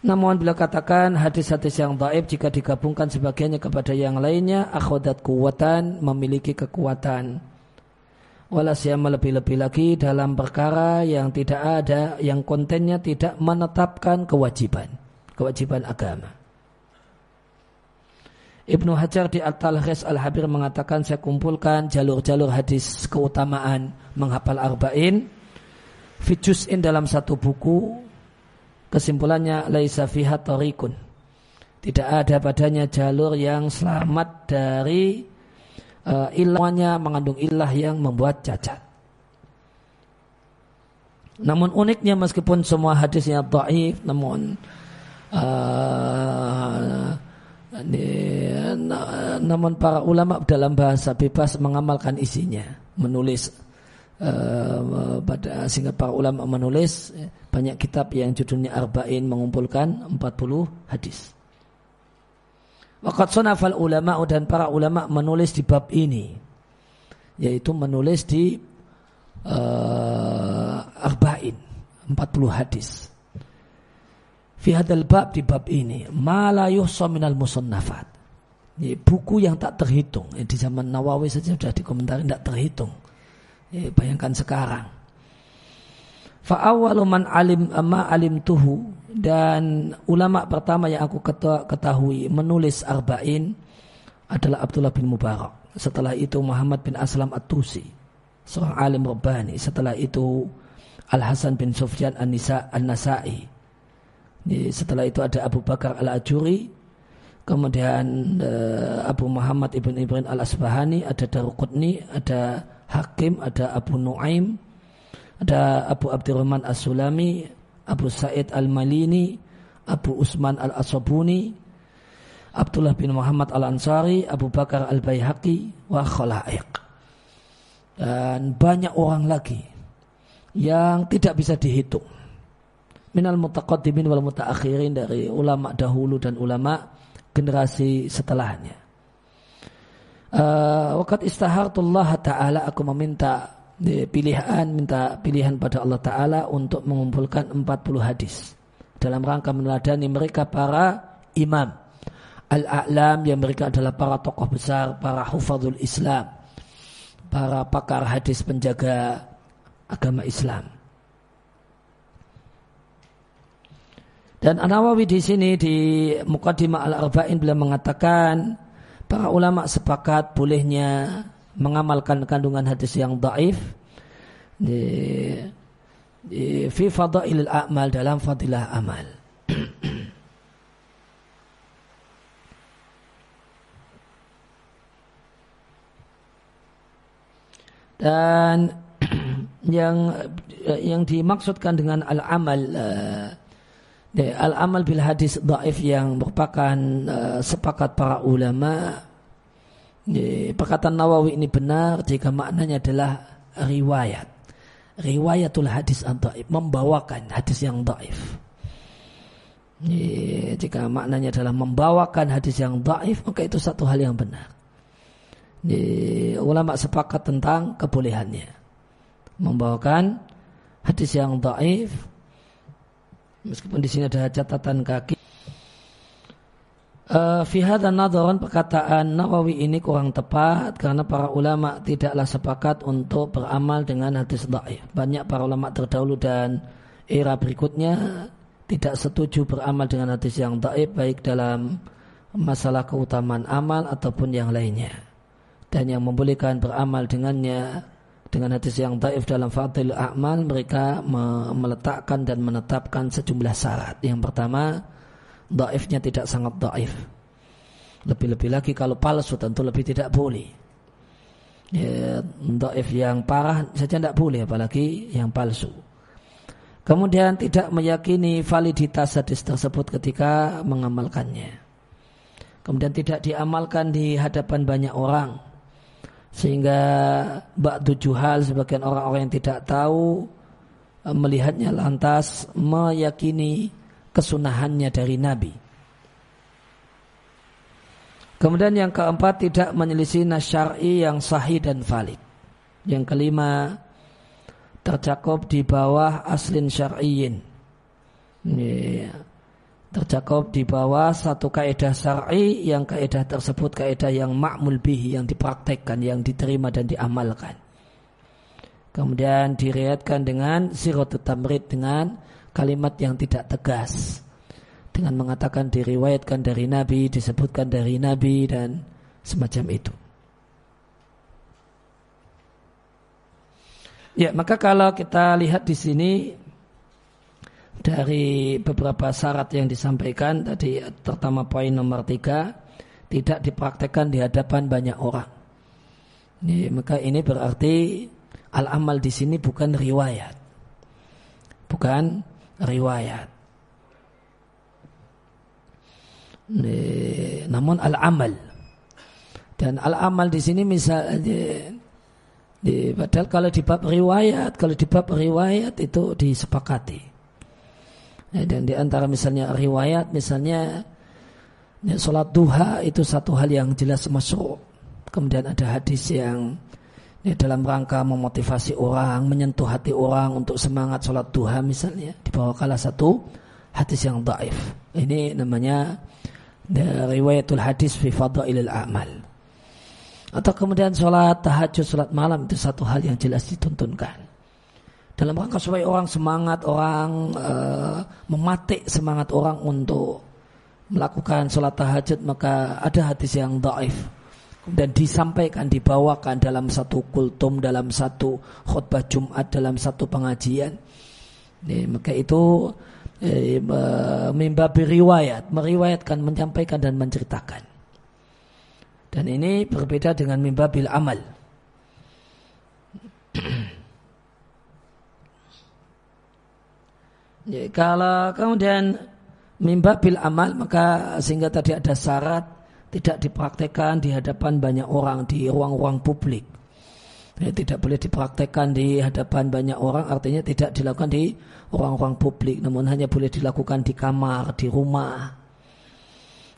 namun bila katakan hadis-hadis yang daib jika digabungkan sebagiannya kepada yang lainnya akhodat kuwatan memiliki kekuatan. Walasiyama lebih-lebih lagi dalam perkara yang tidak ada yang kontennya tidak menetapkan kewajiban, kewajiban agama. Ibnu Hajar di At-Talhis Al-Habir mengatakan saya kumpulkan jalur-jalur hadis keutamaan menghafal arba'in Fijus'in dalam satu buku Kesimpulannya laisa fiha tariqun. Tidak ada padanya jalur yang selamat dari uh, mengandung ilah yang membuat cacat. Namun uniknya meskipun semua hadisnya dhaif namun uh, namun para ulama dalam bahasa bebas mengamalkan isinya, menulis uh, pada sehingga para ulama menulis banyak kitab yang judulnya Arba'in mengumpulkan 40 hadis. Waqat sonafal ulama dan para ulama menulis di bab ini yaitu menulis di uh, Arba'in 40 hadis. Fi hadal bab di bab ini ma la yuhsa minal musannafat. buku yang tak terhitung. Di zaman Nawawi saja sudah dikomentari tidak terhitung Ya, bayangkan sekarang. Fa'awalu man alim amma alim tuhu dan ulama pertama yang aku ketahui menulis arba'in adalah Abdullah bin Mubarak. Setelah itu Muhammad bin Aslam At-Tusi, seorang alim rabbani. Setelah itu Al Hasan bin Sufyan An-Nisa An-Nasai. Setelah itu ada Abu Bakar Al-Ajuri, kemudian uh, Abu Muhammad ibn Ibrahim Al-Asbahani, ada Daruqutni, ada Hakim, ada Abu Nuaim, ada Abu Abdurrahman As-Sulami, Abu Sa'id Al-Malini, Abu Usman Al-Asobuni, Abdullah bin Muhammad Al-Ansari, Abu Bakar Al-Bayhaqi, wa khala'iq. Dan banyak orang lagi yang tidak bisa dihitung. Minal mutaqaddimin wal mutaakhirin dari ulama dahulu dan ulama generasi setelahnya. Uh, Wakat istahartullah ta'ala aku meminta pilihan minta pilihan pada Allah Ta'ala untuk mengumpulkan 40 hadis dalam rangka meneladani mereka para imam al-a'lam yang mereka adalah para tokoh besar para hufadul Islam para pakar hadis penjaga agama Islam dan An-Nawawi di sini di Muqaddimah Al-Arba'in beliau mengatakan para ulama sepakat bolehnya mengamalkan kandungan hadis yang daif di, di fi fadailil amal dalam fadilah amal. <clears throat> Dan <clears throat> yang yang dimaksudkan dengan al-amal uh, al-amal bil hadis dhaif yang merupakan uh, sepakat para ulama perkataan Nawawi ini benar jika maknanya adalah riwayat. Riwayatul hadis dhaif membawakan hadis yang dhaif. Jika maknanya adalah membawakan hadis yang dhaif, maka itu satu hal yang benar. Ulama sepakat tentang kebolehannya. Membawakan hadis yang dhaif meskipun di sini ada catatan kaki Uh, fi hadha nadharan perkataan Nawawi ini kurang tepat karena para ulama tidaklah sepakat untuk beramal dengan hadis dhaif. Banyak para ulama terdahulu dan era berikutnya tidak setuju beramal dengan hadis yang dhaif baik dalam masalah keutamaan amal ataupun yang lainnya. Dan yang membolehkan beramal dengannya dengan hadis yang dhaif dalam fadil amal mereka meletakkan dan menetapkan sejumlah syarat. Yang pertama, daifnya tidak sangat daif. Lebih-lebih lagi kalau palsu tentu lebih tidak boleh. Ya, daif yang parah saja tidak boleh apalagi yang palsu. Kemudian tidak meyakini validitas hadis tersebut ketika mengamalkannya. Kemudian tidak diamalkan di hadapan banyak orang. Sehingga bak tujuh hal sebagian orang-orang yang tidak tahu melihatnya lantas meyakini kesunahannya dari Nabi. Kemudian yang keempat tidak menyelisih nasyari yang sahih dan valid. Yang kelima tercakup di bawah aslin syar'iyin. Tercakup di bawah satu kaidah syar'i yang kaidah tersebut kaidah yang ma'mul bihi yang dipraktekkan, yang diterima dan diamalkan. Kemudian diriatkan dengan sirotut tamrid dengan kalimat yang tidak tegas dengan mengatakan diriwayatkan dari Nabi, disebutkan dari Nabi dan semacam itu. Ya, maka kalau kita lihat di sini dari beberapa syarat yang disampaikan tadi terutama poin nomor tiga tidak dipraktekkan di hadapan banyak orang. Ini, maka ini berarti al amal di sini bukan riwayat, bukan riwayat. Namun al-amal dan al-amal di sini misalnya di, padahal kalau di bab riwayat, kalau di bab riwayat itu disepakati. Ya, dan di antara misalnya riwayat, misalnya ya, sholat duha itu satu hal yang jelas masuk. Kemudian ada hadis yang ya, dalam rangka memotivasi orang, menyentuh hati orang untuk semangat sholat duha misalnya, dibawakanlah satu hadis yang daif. Ini namanya riwayatul hadis fi fadailil amal. Atau kemudian sholat tahajud, sholat malam itu satu hal yang jelas dituntunkan. Dalam rangka supaya orang semangat, orang uh, mematik semangat orang untuk melakukan sholat tahajud, maka ada hadis yang daif. Dan disampaikan dibawakan dalam satu kultum dalam satu khutbah Jumat dalam satu pengajian. Nih, maka itu eh, mimbabi riwayat meriwayatkan menyampaikan dan menceritakan. Dan ini berbeda dengan mimbabil amal ya, kalau kemudian mimba bil amal maka sehingga tadi ada syarat tidak dipraktekkan di hadapan banyak orang di ruang-ruang publik. Ya, tidak boleh dipraktekkan di hadapan banyak orang artinya tidak dilakukan di ruang-ruang publik namun hanya boleh dilakukan di kamar, di rumah.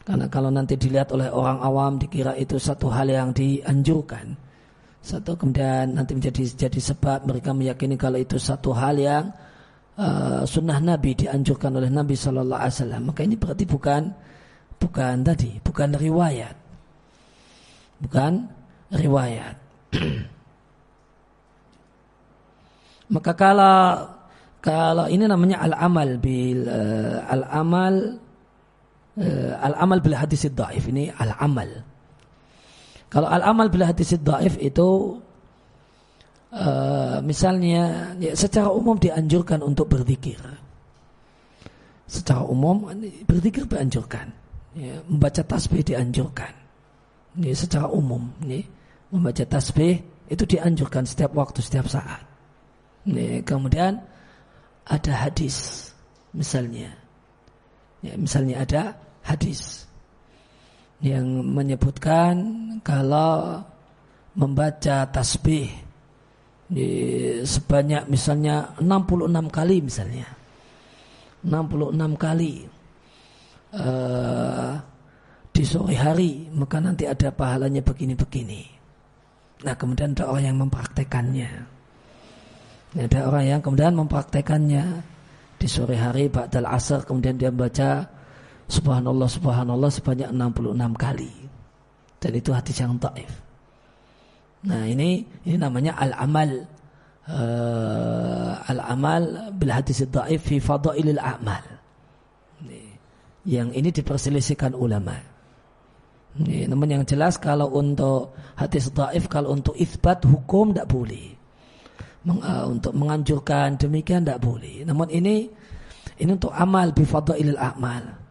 Karena kalau nanti dilihat oleh orang awam dikira itu satu hal yang dianjurkan. Satu kemudian nanti menjadi jadi sebab mereka meyakini kalau itu satu hal yang uh, sunnah Nabi dianjurkan oleh Nabi Shallallahu Alaihi Wasallam. Maka ini berarti bukan bukan tadi, bukan riwayat, bukan riwayat. <clears throat> Maka kalau kalau ini namanya al-amal bil uh, al-amal uh, al-amal bil hadis dhaif ini al-amal kalau al-amal bila hadis dhaif itu uh, misalnya ya, secara umum dianjurkan untuk berzikir. Secara umum berzikir dianjurkan. Ya, membaca tasbih dianjurkan. Ya, secara umum ya, membaca tasbih itu dianjurkan setiap waktu, setiap saat. Ya, kemudian ada hadis misalnya. Ya, misalnya ada hadis yang menyebutkan kalau membaca tasbih di sebanyak misalnya 66 kali misalnya 66 kali uh, di sore hari maka nanti ada pahalanya begini-begini nah kemudian ada orang yang mempraktekannya ada orang yang kemudian mempraktekannya di sore hari ba'dal asar kemudian dia baca subhanallah subhanallah sebanyak 66 kali. Dan itu hadis yang taif. Nah ini ini namanya al-amal uh, al-amal bil hadis taif fi fadailil a'mal. Yang ini diperselisihkan ulama. Ini, namun yang jelas kalau untuk hadis taif kalau untuk isbat hukum tidak boleh. Meng, uh, untuk menganjurkan demikian tidak boleh. Namun ini ini untuk amal bi fadailil a'mal.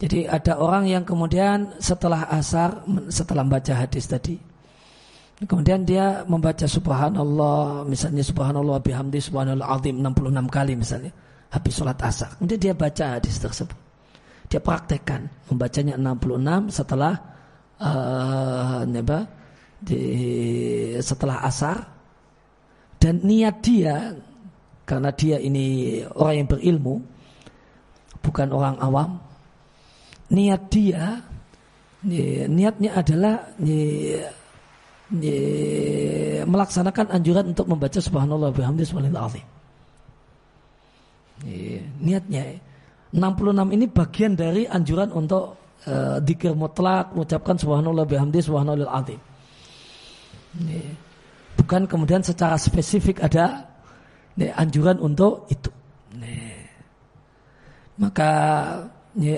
Jadi ada orang yang kemudian setelah asar, setelah membaca hadis tadi, kemudian dia membaca subhanallah, misalnya subhanallah bihamdi subhanallah azim 66 kali misalnya, habis sholat asar. Kemudian dia baca hadis tersebut. Dia praktekkan membacanya 66 setelah uh, neba, di, setelah asar dan niat dia karena dia ini orang yang berilmu bukan orang awam niat dia niatnya adalah melaksanakan anjuran untuk membaca subhanallah bihamdi subhanallah azim. Niatnya 66 ini bagian dari anjuran untuk uh, dikir mutlak mengucapkan subhanallah bihamdi subhanallah. Bukan kemudian secara spesifik ada anjuran untuk itu. Maka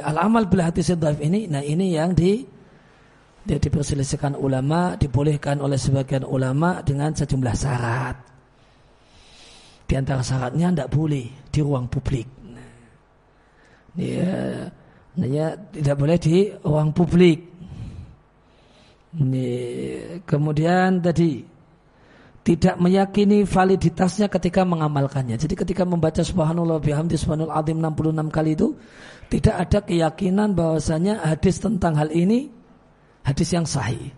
al-amal bil hadis dhaif ini nah ini yang di dia diperselisihkan ulama dibolehkan oleh sebagian ulama dengan sejumlah syarat. Di antara syaratnya tidak boleh di ruang publik. Ya, ya tidak boleh di ruang publik. Ini, kemudian tadi tidak meyakini validitasnya ketika mengamalkannya. Jadi ketika membaca subhanallah bihamdi subhanallah azim 66 kali itu tidak ada keyakinan bahwasanya hadis tentang hal ini hadis yang sahih.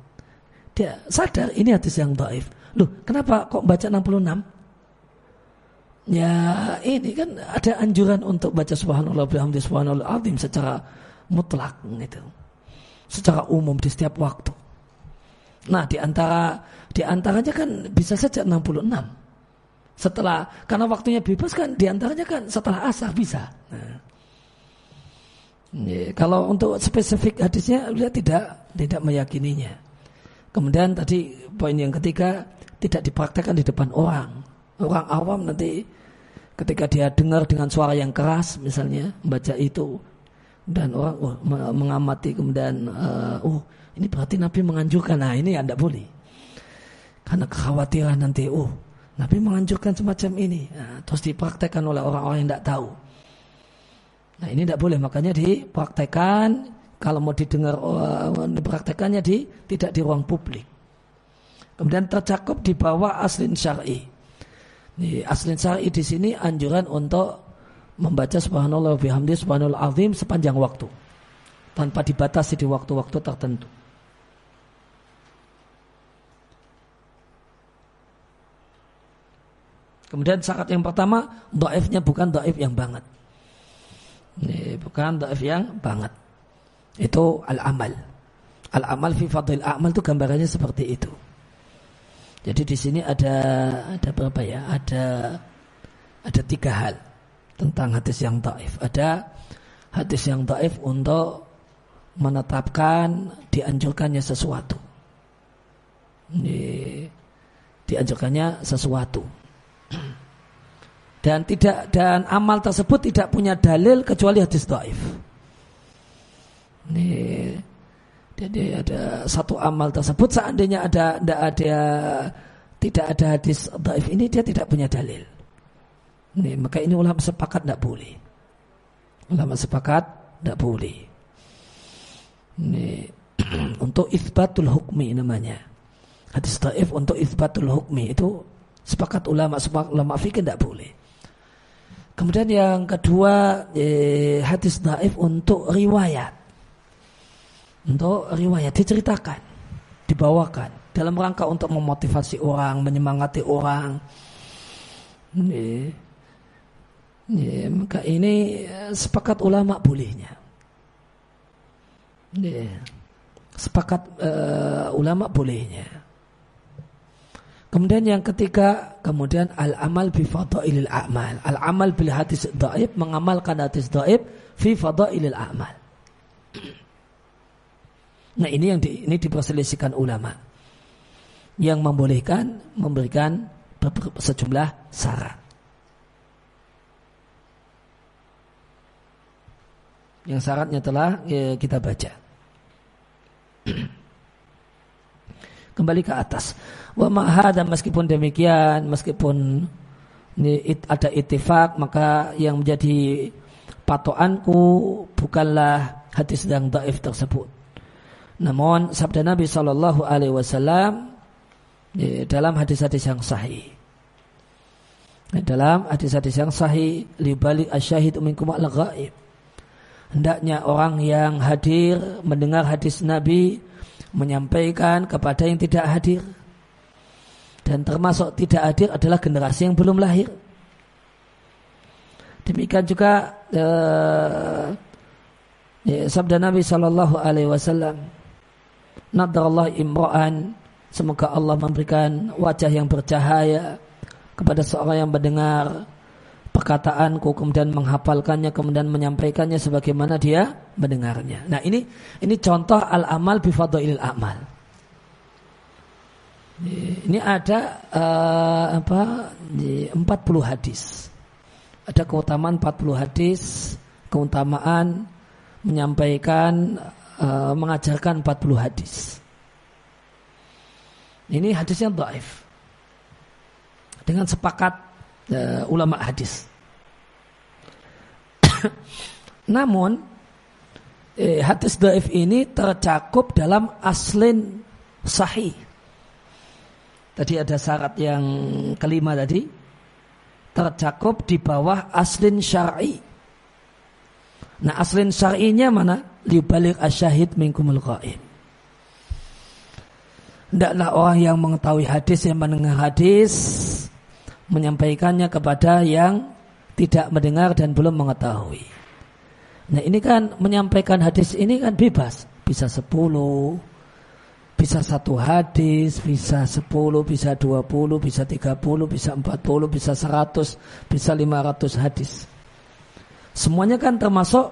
Dia sadar ini hadis yang dhaif. Loh, kenapa kok baca 66? Ya, ini kan ada anjuran untuk baca subhanallah bihamdi subhanallah azim secara mutlak gitu. Secara umum di setiap waktu. Nah, di antara di antaranya kan bisa saja 66. Setelah karena waktunya bebas kan di antaranya kan setelah asar bisa. Nah. Ya, kalau untuk spesifik hadisnya dia tidak tidak meyakininya. Kemudian tadi poin yang ketiga tidak dipraktekkan di depan orang. Orang awam nanti ketika dia dengar dengan suara yang keras misalnya membaca itu dan orang oh, mengamati kemudian uh, oh ini berarti Nabi menganjurkan. Nah ini anda boleh. Karena kekhawatiran nanti, oh Nabi menganjurkan semacam ini. Nah, terus dipraktekkan oleh orang-orang yang tidak tahu. Nah ini tidak boleh. Makanya dipraktekkan. Kalau mau didengar, uh, dipraktekannya di tidak di ruang publik. Kemudian tercakup di bawah aslin syar'i. Nih, aslin syar'i di sini anjuran untuk membaca subhanallah bihamdi subhanallah azim sepanjang waktu tanpa dibatasi di waktu-waktu tertentu. Kemudian syarat yang pertama, daifnya bukan daif yang banget. Ini bukan daif yang banget. Itu al-amal. Al-amal fi fadil amal itu gambarannya seperti itu. Jadi di sini ada ada berapa ya? Ada ada tiga hal tentang hadis yang taif. Ada hadis yang taif untuk menetapkan dianjurkannya sesuatu. Di, dianjurkannya sesuatu. <clears throat> Dan tidak dan amal tersebut tidak punya dalil kecuali hadis taif. Ini jadi ada satu amal tersebut seandainya ada tidak ada tidak ada hadis daif ini dia tidak punya dalil. Ini, maka ini ulama sepakat tidak boleh. Ulama sepakat tidak boleh. Ini <clears throat> untuk isbatul hukmi namanya. Hadis daif untuk isbatul hukmi itu sepakat ulama sepakat ulama fikih tidak boleh. Kemudian yang kedua eh, hadis daif untuk riwayat untuk riwayat diceritakan, dibawakan dalam rangka untuk memotivasi orang, menyemangati orang. Ini, ini, maka ini eh, sepakat ulama bolehnya. Ini, sepakat uh, ulama bolehnya. Kemudian yang ketiga, kemudian al-amal bi fadailil a'mal. Al-amal bil hadis dhaif mengamalkan hadis dhaif fi fadailil a'mal. <clears throat> Nah ini yang di, ini diperselisihkan ulama yang membolehkan memberikan sejumlah syarat. Yang syaratnya telah ya, kita baca. <clears throat> Kembali ke atas. Wa ma'hada meskipun demikian, meskipun ini ada itifak, maka yang menjadi patokanku bukanlah hadis yang daif tersebut namun sabda Nabi Shallallahu Alaihi Wasallam dalam hadis-hadis yang sahih. Dalam hadis-hadis yang sahih, libalik asyahid minkum al ghaib. Hendaknya orang yang hadir mendengar hadis Nabi menyampaikan kepada yang tidak hadir. Dan termasuk tidak hadir adalah generasi yang belum lahir. Demikian juga uh, ya, sabda Nabi Shallallahu Alaihi Wasallam nadarallah imra'an semoga Allah memberikan wajah yang bercahaya kepada seorang yang mendengar perkataanku kemudian menghafalkannya kemudian menyampaikannya sebagaimana dia mendengarnya. Nah, ini ini contoh al-amal bi fadailil amal. Ini ada uh, apa 40 hadis. Ada keutamaan 40 hadis, keutamaan menyampaikan uh, mengajarkan 40 hadis. Ini hadisnya dhaif. Dengan sepakat uh, ulama hadis. <coughs> Namun eh, hadis dhaif ini tercakup dalam aslin sahih. Tadi ada syarat yang kelima tadi tercakup di bawah aslin syar'i. Nah aslin syar'inya mana? libalik asyahid minkumul qaim. Tidaklah orang yang mengetahui hadis yang mendengar hadis menyampaikannya kepada yang tidak mendengar dan belum mengetahui. Nah ini kan menyampaikan hadis ini kan bebas. Bisa sepuluh, bisa satu hadis, bisa sepuluh, bisa dua puluh, bisa tiga puluh, bisa empat puluh, bisa seratus, bisa lima ratus hadis. Semuanya kan termasuk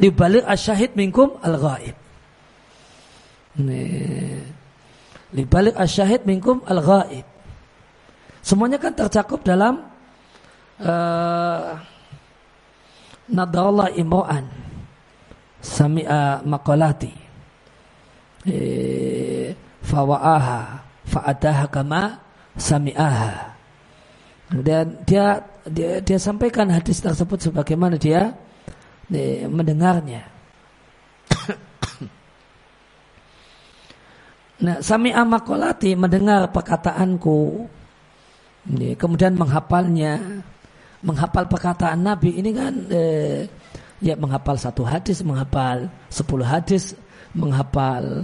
Libalik asyahid minkum al-ghaib. Libalik asyahid minkum al-ghaib. Semuanya kan tercakup dalam uh, nadarallah imro'an. Sami'a maqalati. Eh, fawa'aha fa'adaha kama sami'aha. Dan dia, dia dia sampaikan hadis tersebut sebagaimana dia mendengarnya. <coughs> nah, sami amakolati mendengar perkataanku, kemudian menghafalnya. menghafal perkataan Nabi ini kan eh, ya menghafal satu hadis, menghafal sepuluh hadis, menghafal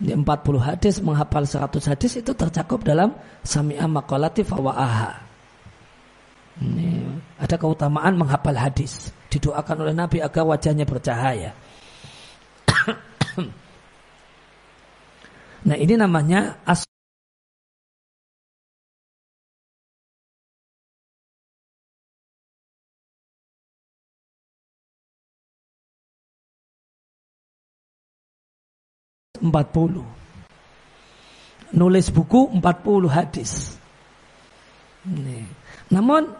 40 hadis, menghafal 100 hadis itu tercakup dalam sami'a maqalati fawa'aha. Ini, ada keutamaan menghafal hadis. Didoakan oleh Nabi agar wajahnya bercahaya. <coughs> nah ini namanya as empat puluh. Nulis buku empat puluh hadis. Namun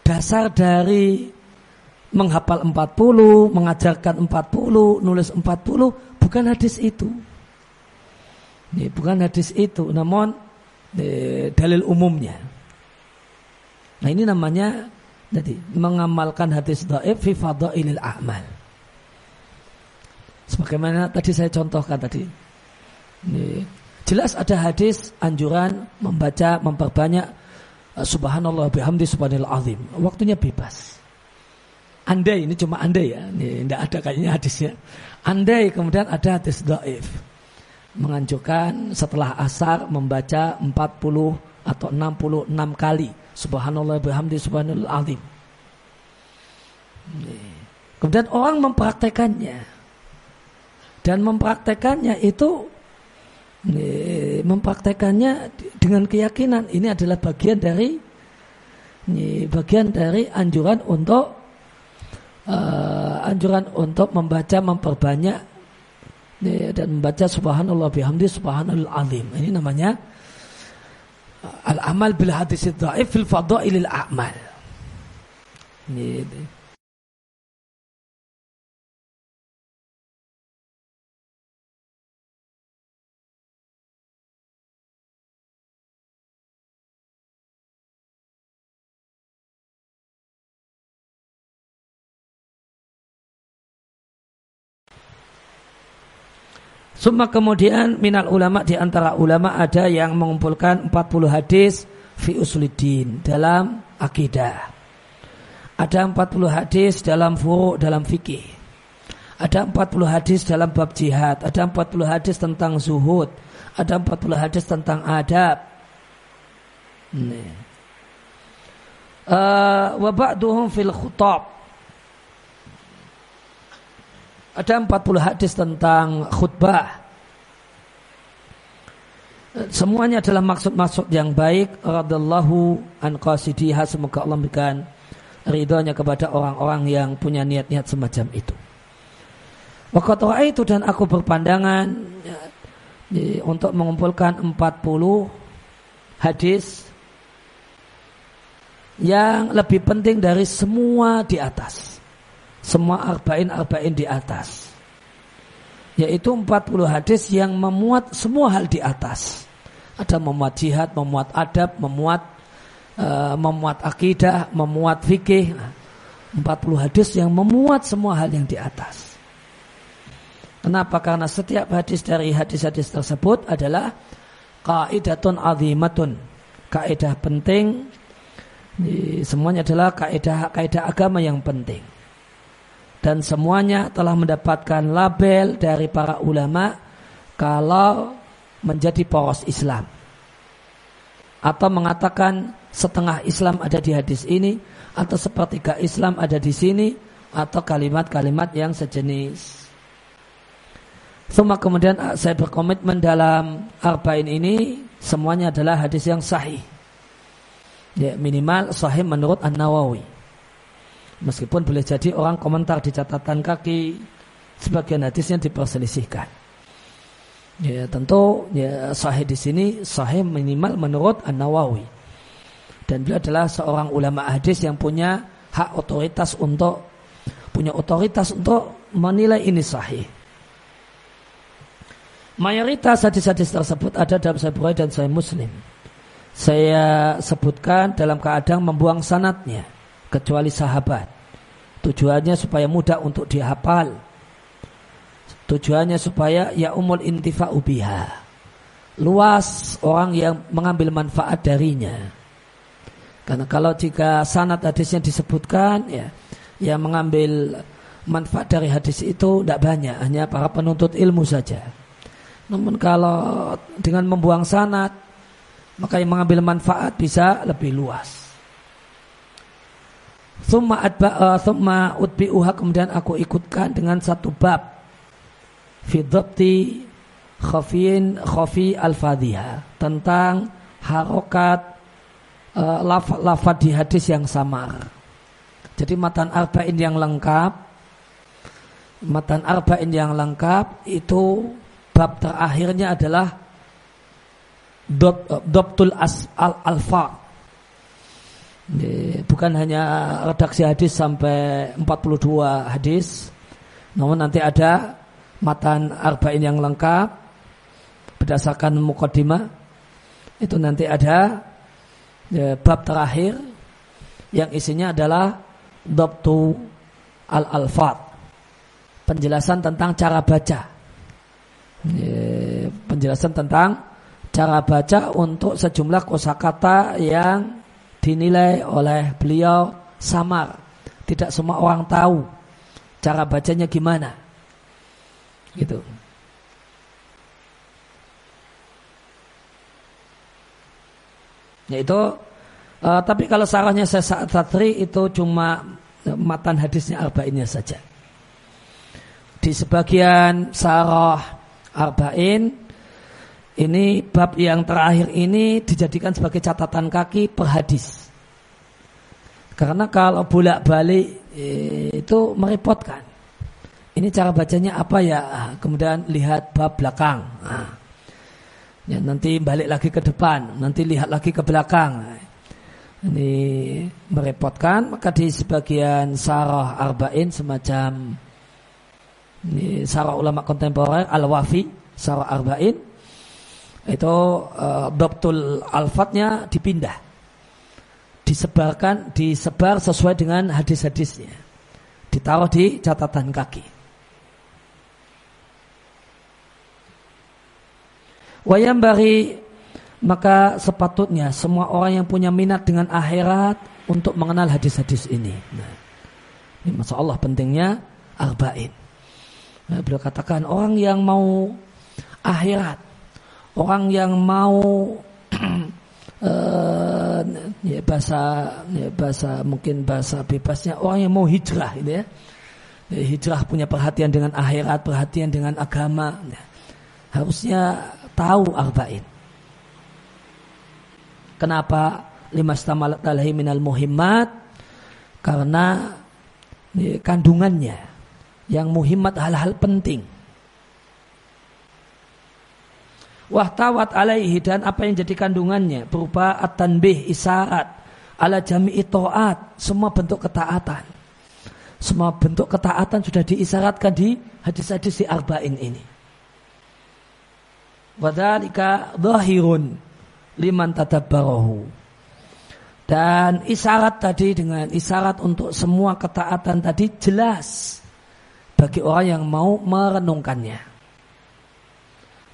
dasar dari menghafal 40, mengajarkan 40, nulis 40 bukan hadis itu. Ini bukan hadis itu, namun eh, dalil umumnya. Nah ini namanya jadi mengamalkan hadis dhaif fi fadailil a'mal. Sebagaimana tadi saya contohkan tadi. Ini, jelas ada hadis anjuran membaca memperbanyak uh, subhanallah bihamdi subhanallah azim. Waktunya bebas. Andai ini cuma andai ya, ini tidak ada kayaknya hadisnya. Andai kemudian ada hadis dhaif menganjurkan setelah asar membaca 40 atau 66 kali subhanallah bihamdi subhanallah azim. Kemudian orang mempraktekannya dan mempraktekannya itu mempraktekannya dengan keyakinan ini adalah bagian dari bagian dari anjuran untuk uh, anjuran untuk membaca memperbanyak ya, dan membaca subhanallah bihamdi subhanallah azim. Ini namanya uh, al-amal bil hadis dhaif fil fadailil a'mal. Summa kemudian minal ulama di antara ulama ada yang mengumpulkan 40 hadis fi usuliddin dalam akidah. Ada 40 hadis dalam furu dalam fikih. Ada 40 hadis dalam bab jihad, ada 40 hadis tentang zuhud, ada 40 hadis tentang adab. Nih. Uh, wa ba'duhum fil khutab ada 40 hadis tentang khutbah. Semuanya adalah maksud-maksud yang baik. Radallahu an qasidiha. Semoga Allah memberikan ridhonya kepada orang-orang yang punya niat-niat semacam itu. Waktu itu dan aku berpandangan ya, untuk mengumpulkan 40 hadis yang lebih penting dari semua di atas semua arba'in-arba'in di atas. Yaitu 40 hadis yang memuat semua hal di atas. Ada memuat jihad, memuat adab, memuat uh, memuat akidah, memuat fikih. 40 hadis yang memuat semua hal yang di atas. Kenapa? Karena setiap hadis dari hadis-hadis tersebut adalah kaidatun azimatun. Kaidah penting. Semuanya adalah kaidah kaidah agama yang penting dan semuanya telah mendapatkan label dari para ulama kalau menjadi poros Islam atau mengatakan setengah Islam ada di hadis ini atau sepertiga Islam ada di sini atau kalimat-kalimat yang sejenis. Semua kemudian saya berkomitmen dalam arba'in ini semuanya adalah hadis yang sahih. Ya, minimal sahih menurut An-Nawawi. Meskipun boleh jadi orang komentar di catatan kaki sebagian hadisnya diperselisihkan. Ya tentu ya sahih di sini sahih minimal menurut An Nawawi dan beliau adalah seorang ulama hadis yang punya hak otoritas untuk punya otoritas untuk menilai ini sahih. Mayoritas hadis-hadis tersebut ada dalam Sahih Bukhari dan Sahih Muslim. Saya sebutkan dalam keadaan membuang sanatnya kecuali sahabat. Tujuannya supaya mudah untuk dihafal. Tujuannya supaya ya umul intifa ubiha Luas orang yang mengambil manfaat darinya. Karena kalau jika sanad hadisnya disebutkan, ya, yang mengambil manfaat dari hadis itu tidak banyak, hanya para penuntut ilmu saja. Namun kalau dengan membuang sanad, maka yang mengambil manfaat bisa lebih luas. Thumma adba uh, thumma utbi'uha kemudian aku ikutkan dengan satu bab. Fi dhabti khafiin khafi al-fadhiha. Tentang harokat uh, lafad di hadis yang samar. Jadi matan arba'in yang lengkap matan arba'in yang lengkap itu bab terakhirnya adalah Dobtul as al alfa bukan hanya redaksi hadis sampai 42 hadis, namun nanti ada matan arba'in yang lengkap berdasarkan mukaddimah. Itu nanti ada ya, bab terakhir yang isinya adalah dobtu al alfat penjelasan tentang cara baca ya, penjelasan tentang cara baca untuk sejumlah kosakata yang dinilai oleh beliau samar. Tidak semua orang tahu cara bacanya gimana. Gitu. Yaitu uh, tapi kalau sarahnya saya satri itu cuma matan hadisnya arba'innya saja. Di sebagian sarah arba'in ini bab yang terakhir ini dijadikan sebagai catatan kaki per hadis. Karena kalau bolak-balik eh, itu merepotkan. Ini cara bacanya apa ya? Ah, kemudian lihat bab belakang. Nah, ya, nanti balik lagi ke depan, nanti lihat lagi ke belakang. Ini merepotkan, maka di sebagian sarah arba'in semacam ini sarah ulama kontemporer al-wafi sarah arba'in itu uh, alfatnya dipindah. Disebarkan disebar sesuai dengan hadis-hadisnya. Ditaruh di catatan kaki. Wayam bari maka sepatutnya semua orang yang punya minat dengan akhirat untuk mengenal hadis-hadis ini. Nah, ini masya Allah pentingnya arba'in. Nah, beliau katakan orang yang mau akhirat orang yang mau uh, <clears throat> ya bahasa ya bahasa mungkin bahasa bebasnya orang yang mau hijrah gitu ya. ya hijrah punya perhatian dengan akhirat perhatian dengan agama ya. harusnya tahu arba'in. Kenapa? Lima stamalat alaihi minal muhimmat? Karena ya, kandungannya. Yang muhimmat hal-hal penting wahtawat alaihi dan apa yang jadi kandungannya. Berupa at-tanbih isyarat. Ala jami'i ta'at semua bentuk ketaatan. Semua bentuk ketaatan sudah diisyaratkan di hadis-hadis di arba'in ini. Wadhalika dhahirun liman tadabbarahu dan isyarat tadi dengan isyarat untuk semua ketaatan tadi jelas bagi orang yang mau merenungkannya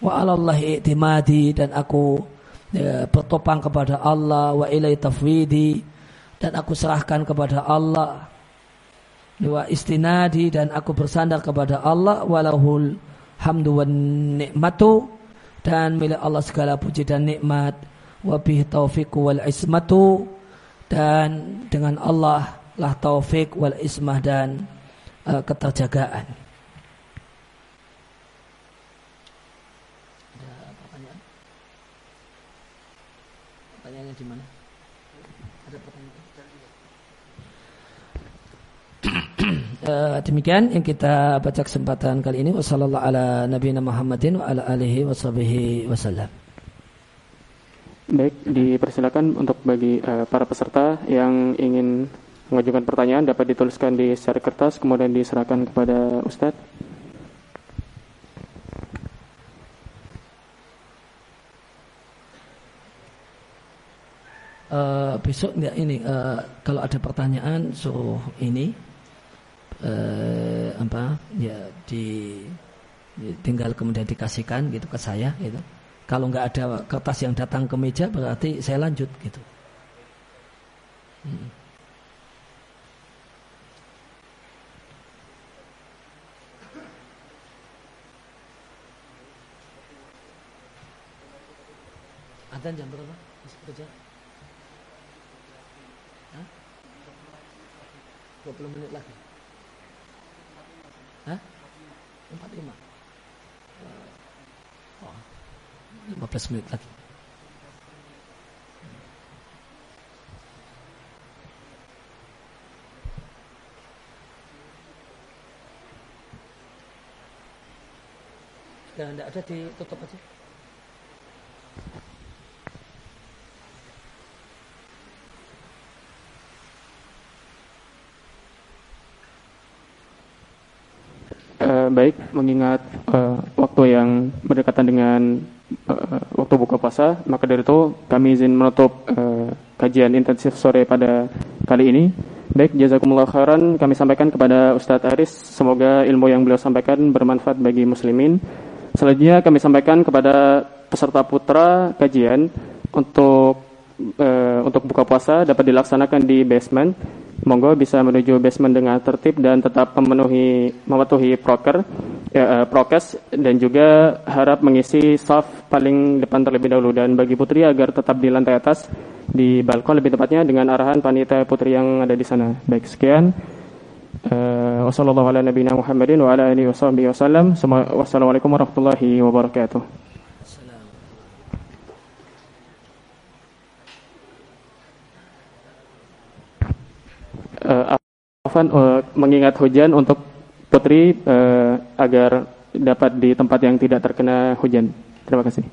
wa alallahi i'timadi dan aku ya, bertopang kepada Allah. Wa ilai tafwidi dan aku serahkan kepada Allah. Wa istinadi dan aku bersandar kepada Allah. Walahul hamdu wan nikmatu dan milik Allah segala puji dan nikmat. Wa bihi taufiqu wal ismatu dan dengan Allah lah taufik wal ismah dan uh, keterjagaan pertanyaannya di mana? Ada pertanyaan? Uh, demikian yang kita baca kesempatan kali ini wasallallahu ala nabiyina Muhammadin wa ala alihi wasallam. Baik, dipersilakan untuk bagi uh, para peserta yang ingin mengajukan pertanyaan dapat dituliskan di secara kertas kemudian diserahkan kepada Ustadz. uh, besok nggak ini uh, kalau ada pertanyaan suruh ini uh, apa ya di, di tinggal kemudian dikasihkan gitu ke saya gitu kalau nggak ada kertas yang datang ke meja berarti saya lanjut gitu Hmm. Jam berapa? Masih kerja? Hah? 20 menit lagi. Hah? 45. Oh, 15 menit lagi. Dan tidak ada ditutup aja. Baik, mengingat uh, waktu yang berdekatan dengan uh, waktu buka puasa, maka dari itu kami izin menutup uh, kajian intensif sore pada kali ini. Baik, jazakumullah khairan kami sampaikan kepada Ustadz Aris, semoga ilmu yang beliau sampaikan bermanfaat bagi muslimin. Selanjutnya kami sampaikan kepada peserta putra kajian untuk uh, untuk buka puasa dapat dilaksanakan di basement Monggo bisa menuju basement dengan tertib dan tetap memenuhi mematuhi proker ya, uh, prokes dan juga harap mengisi soft paling depan terlebih dahulu dan bagi putri agar tetap di lantai atas di balkon lebih tepatnya dengan arahan panitia putri yang ada di sana. Baik sekian. Uh, wassalamualaikum warahmatullahi wabarakatuh. uh, Afan uh, mengingat hujan untuk putri uh, agar dapat di tempat yang tidak terkena hujan. Terima kasih.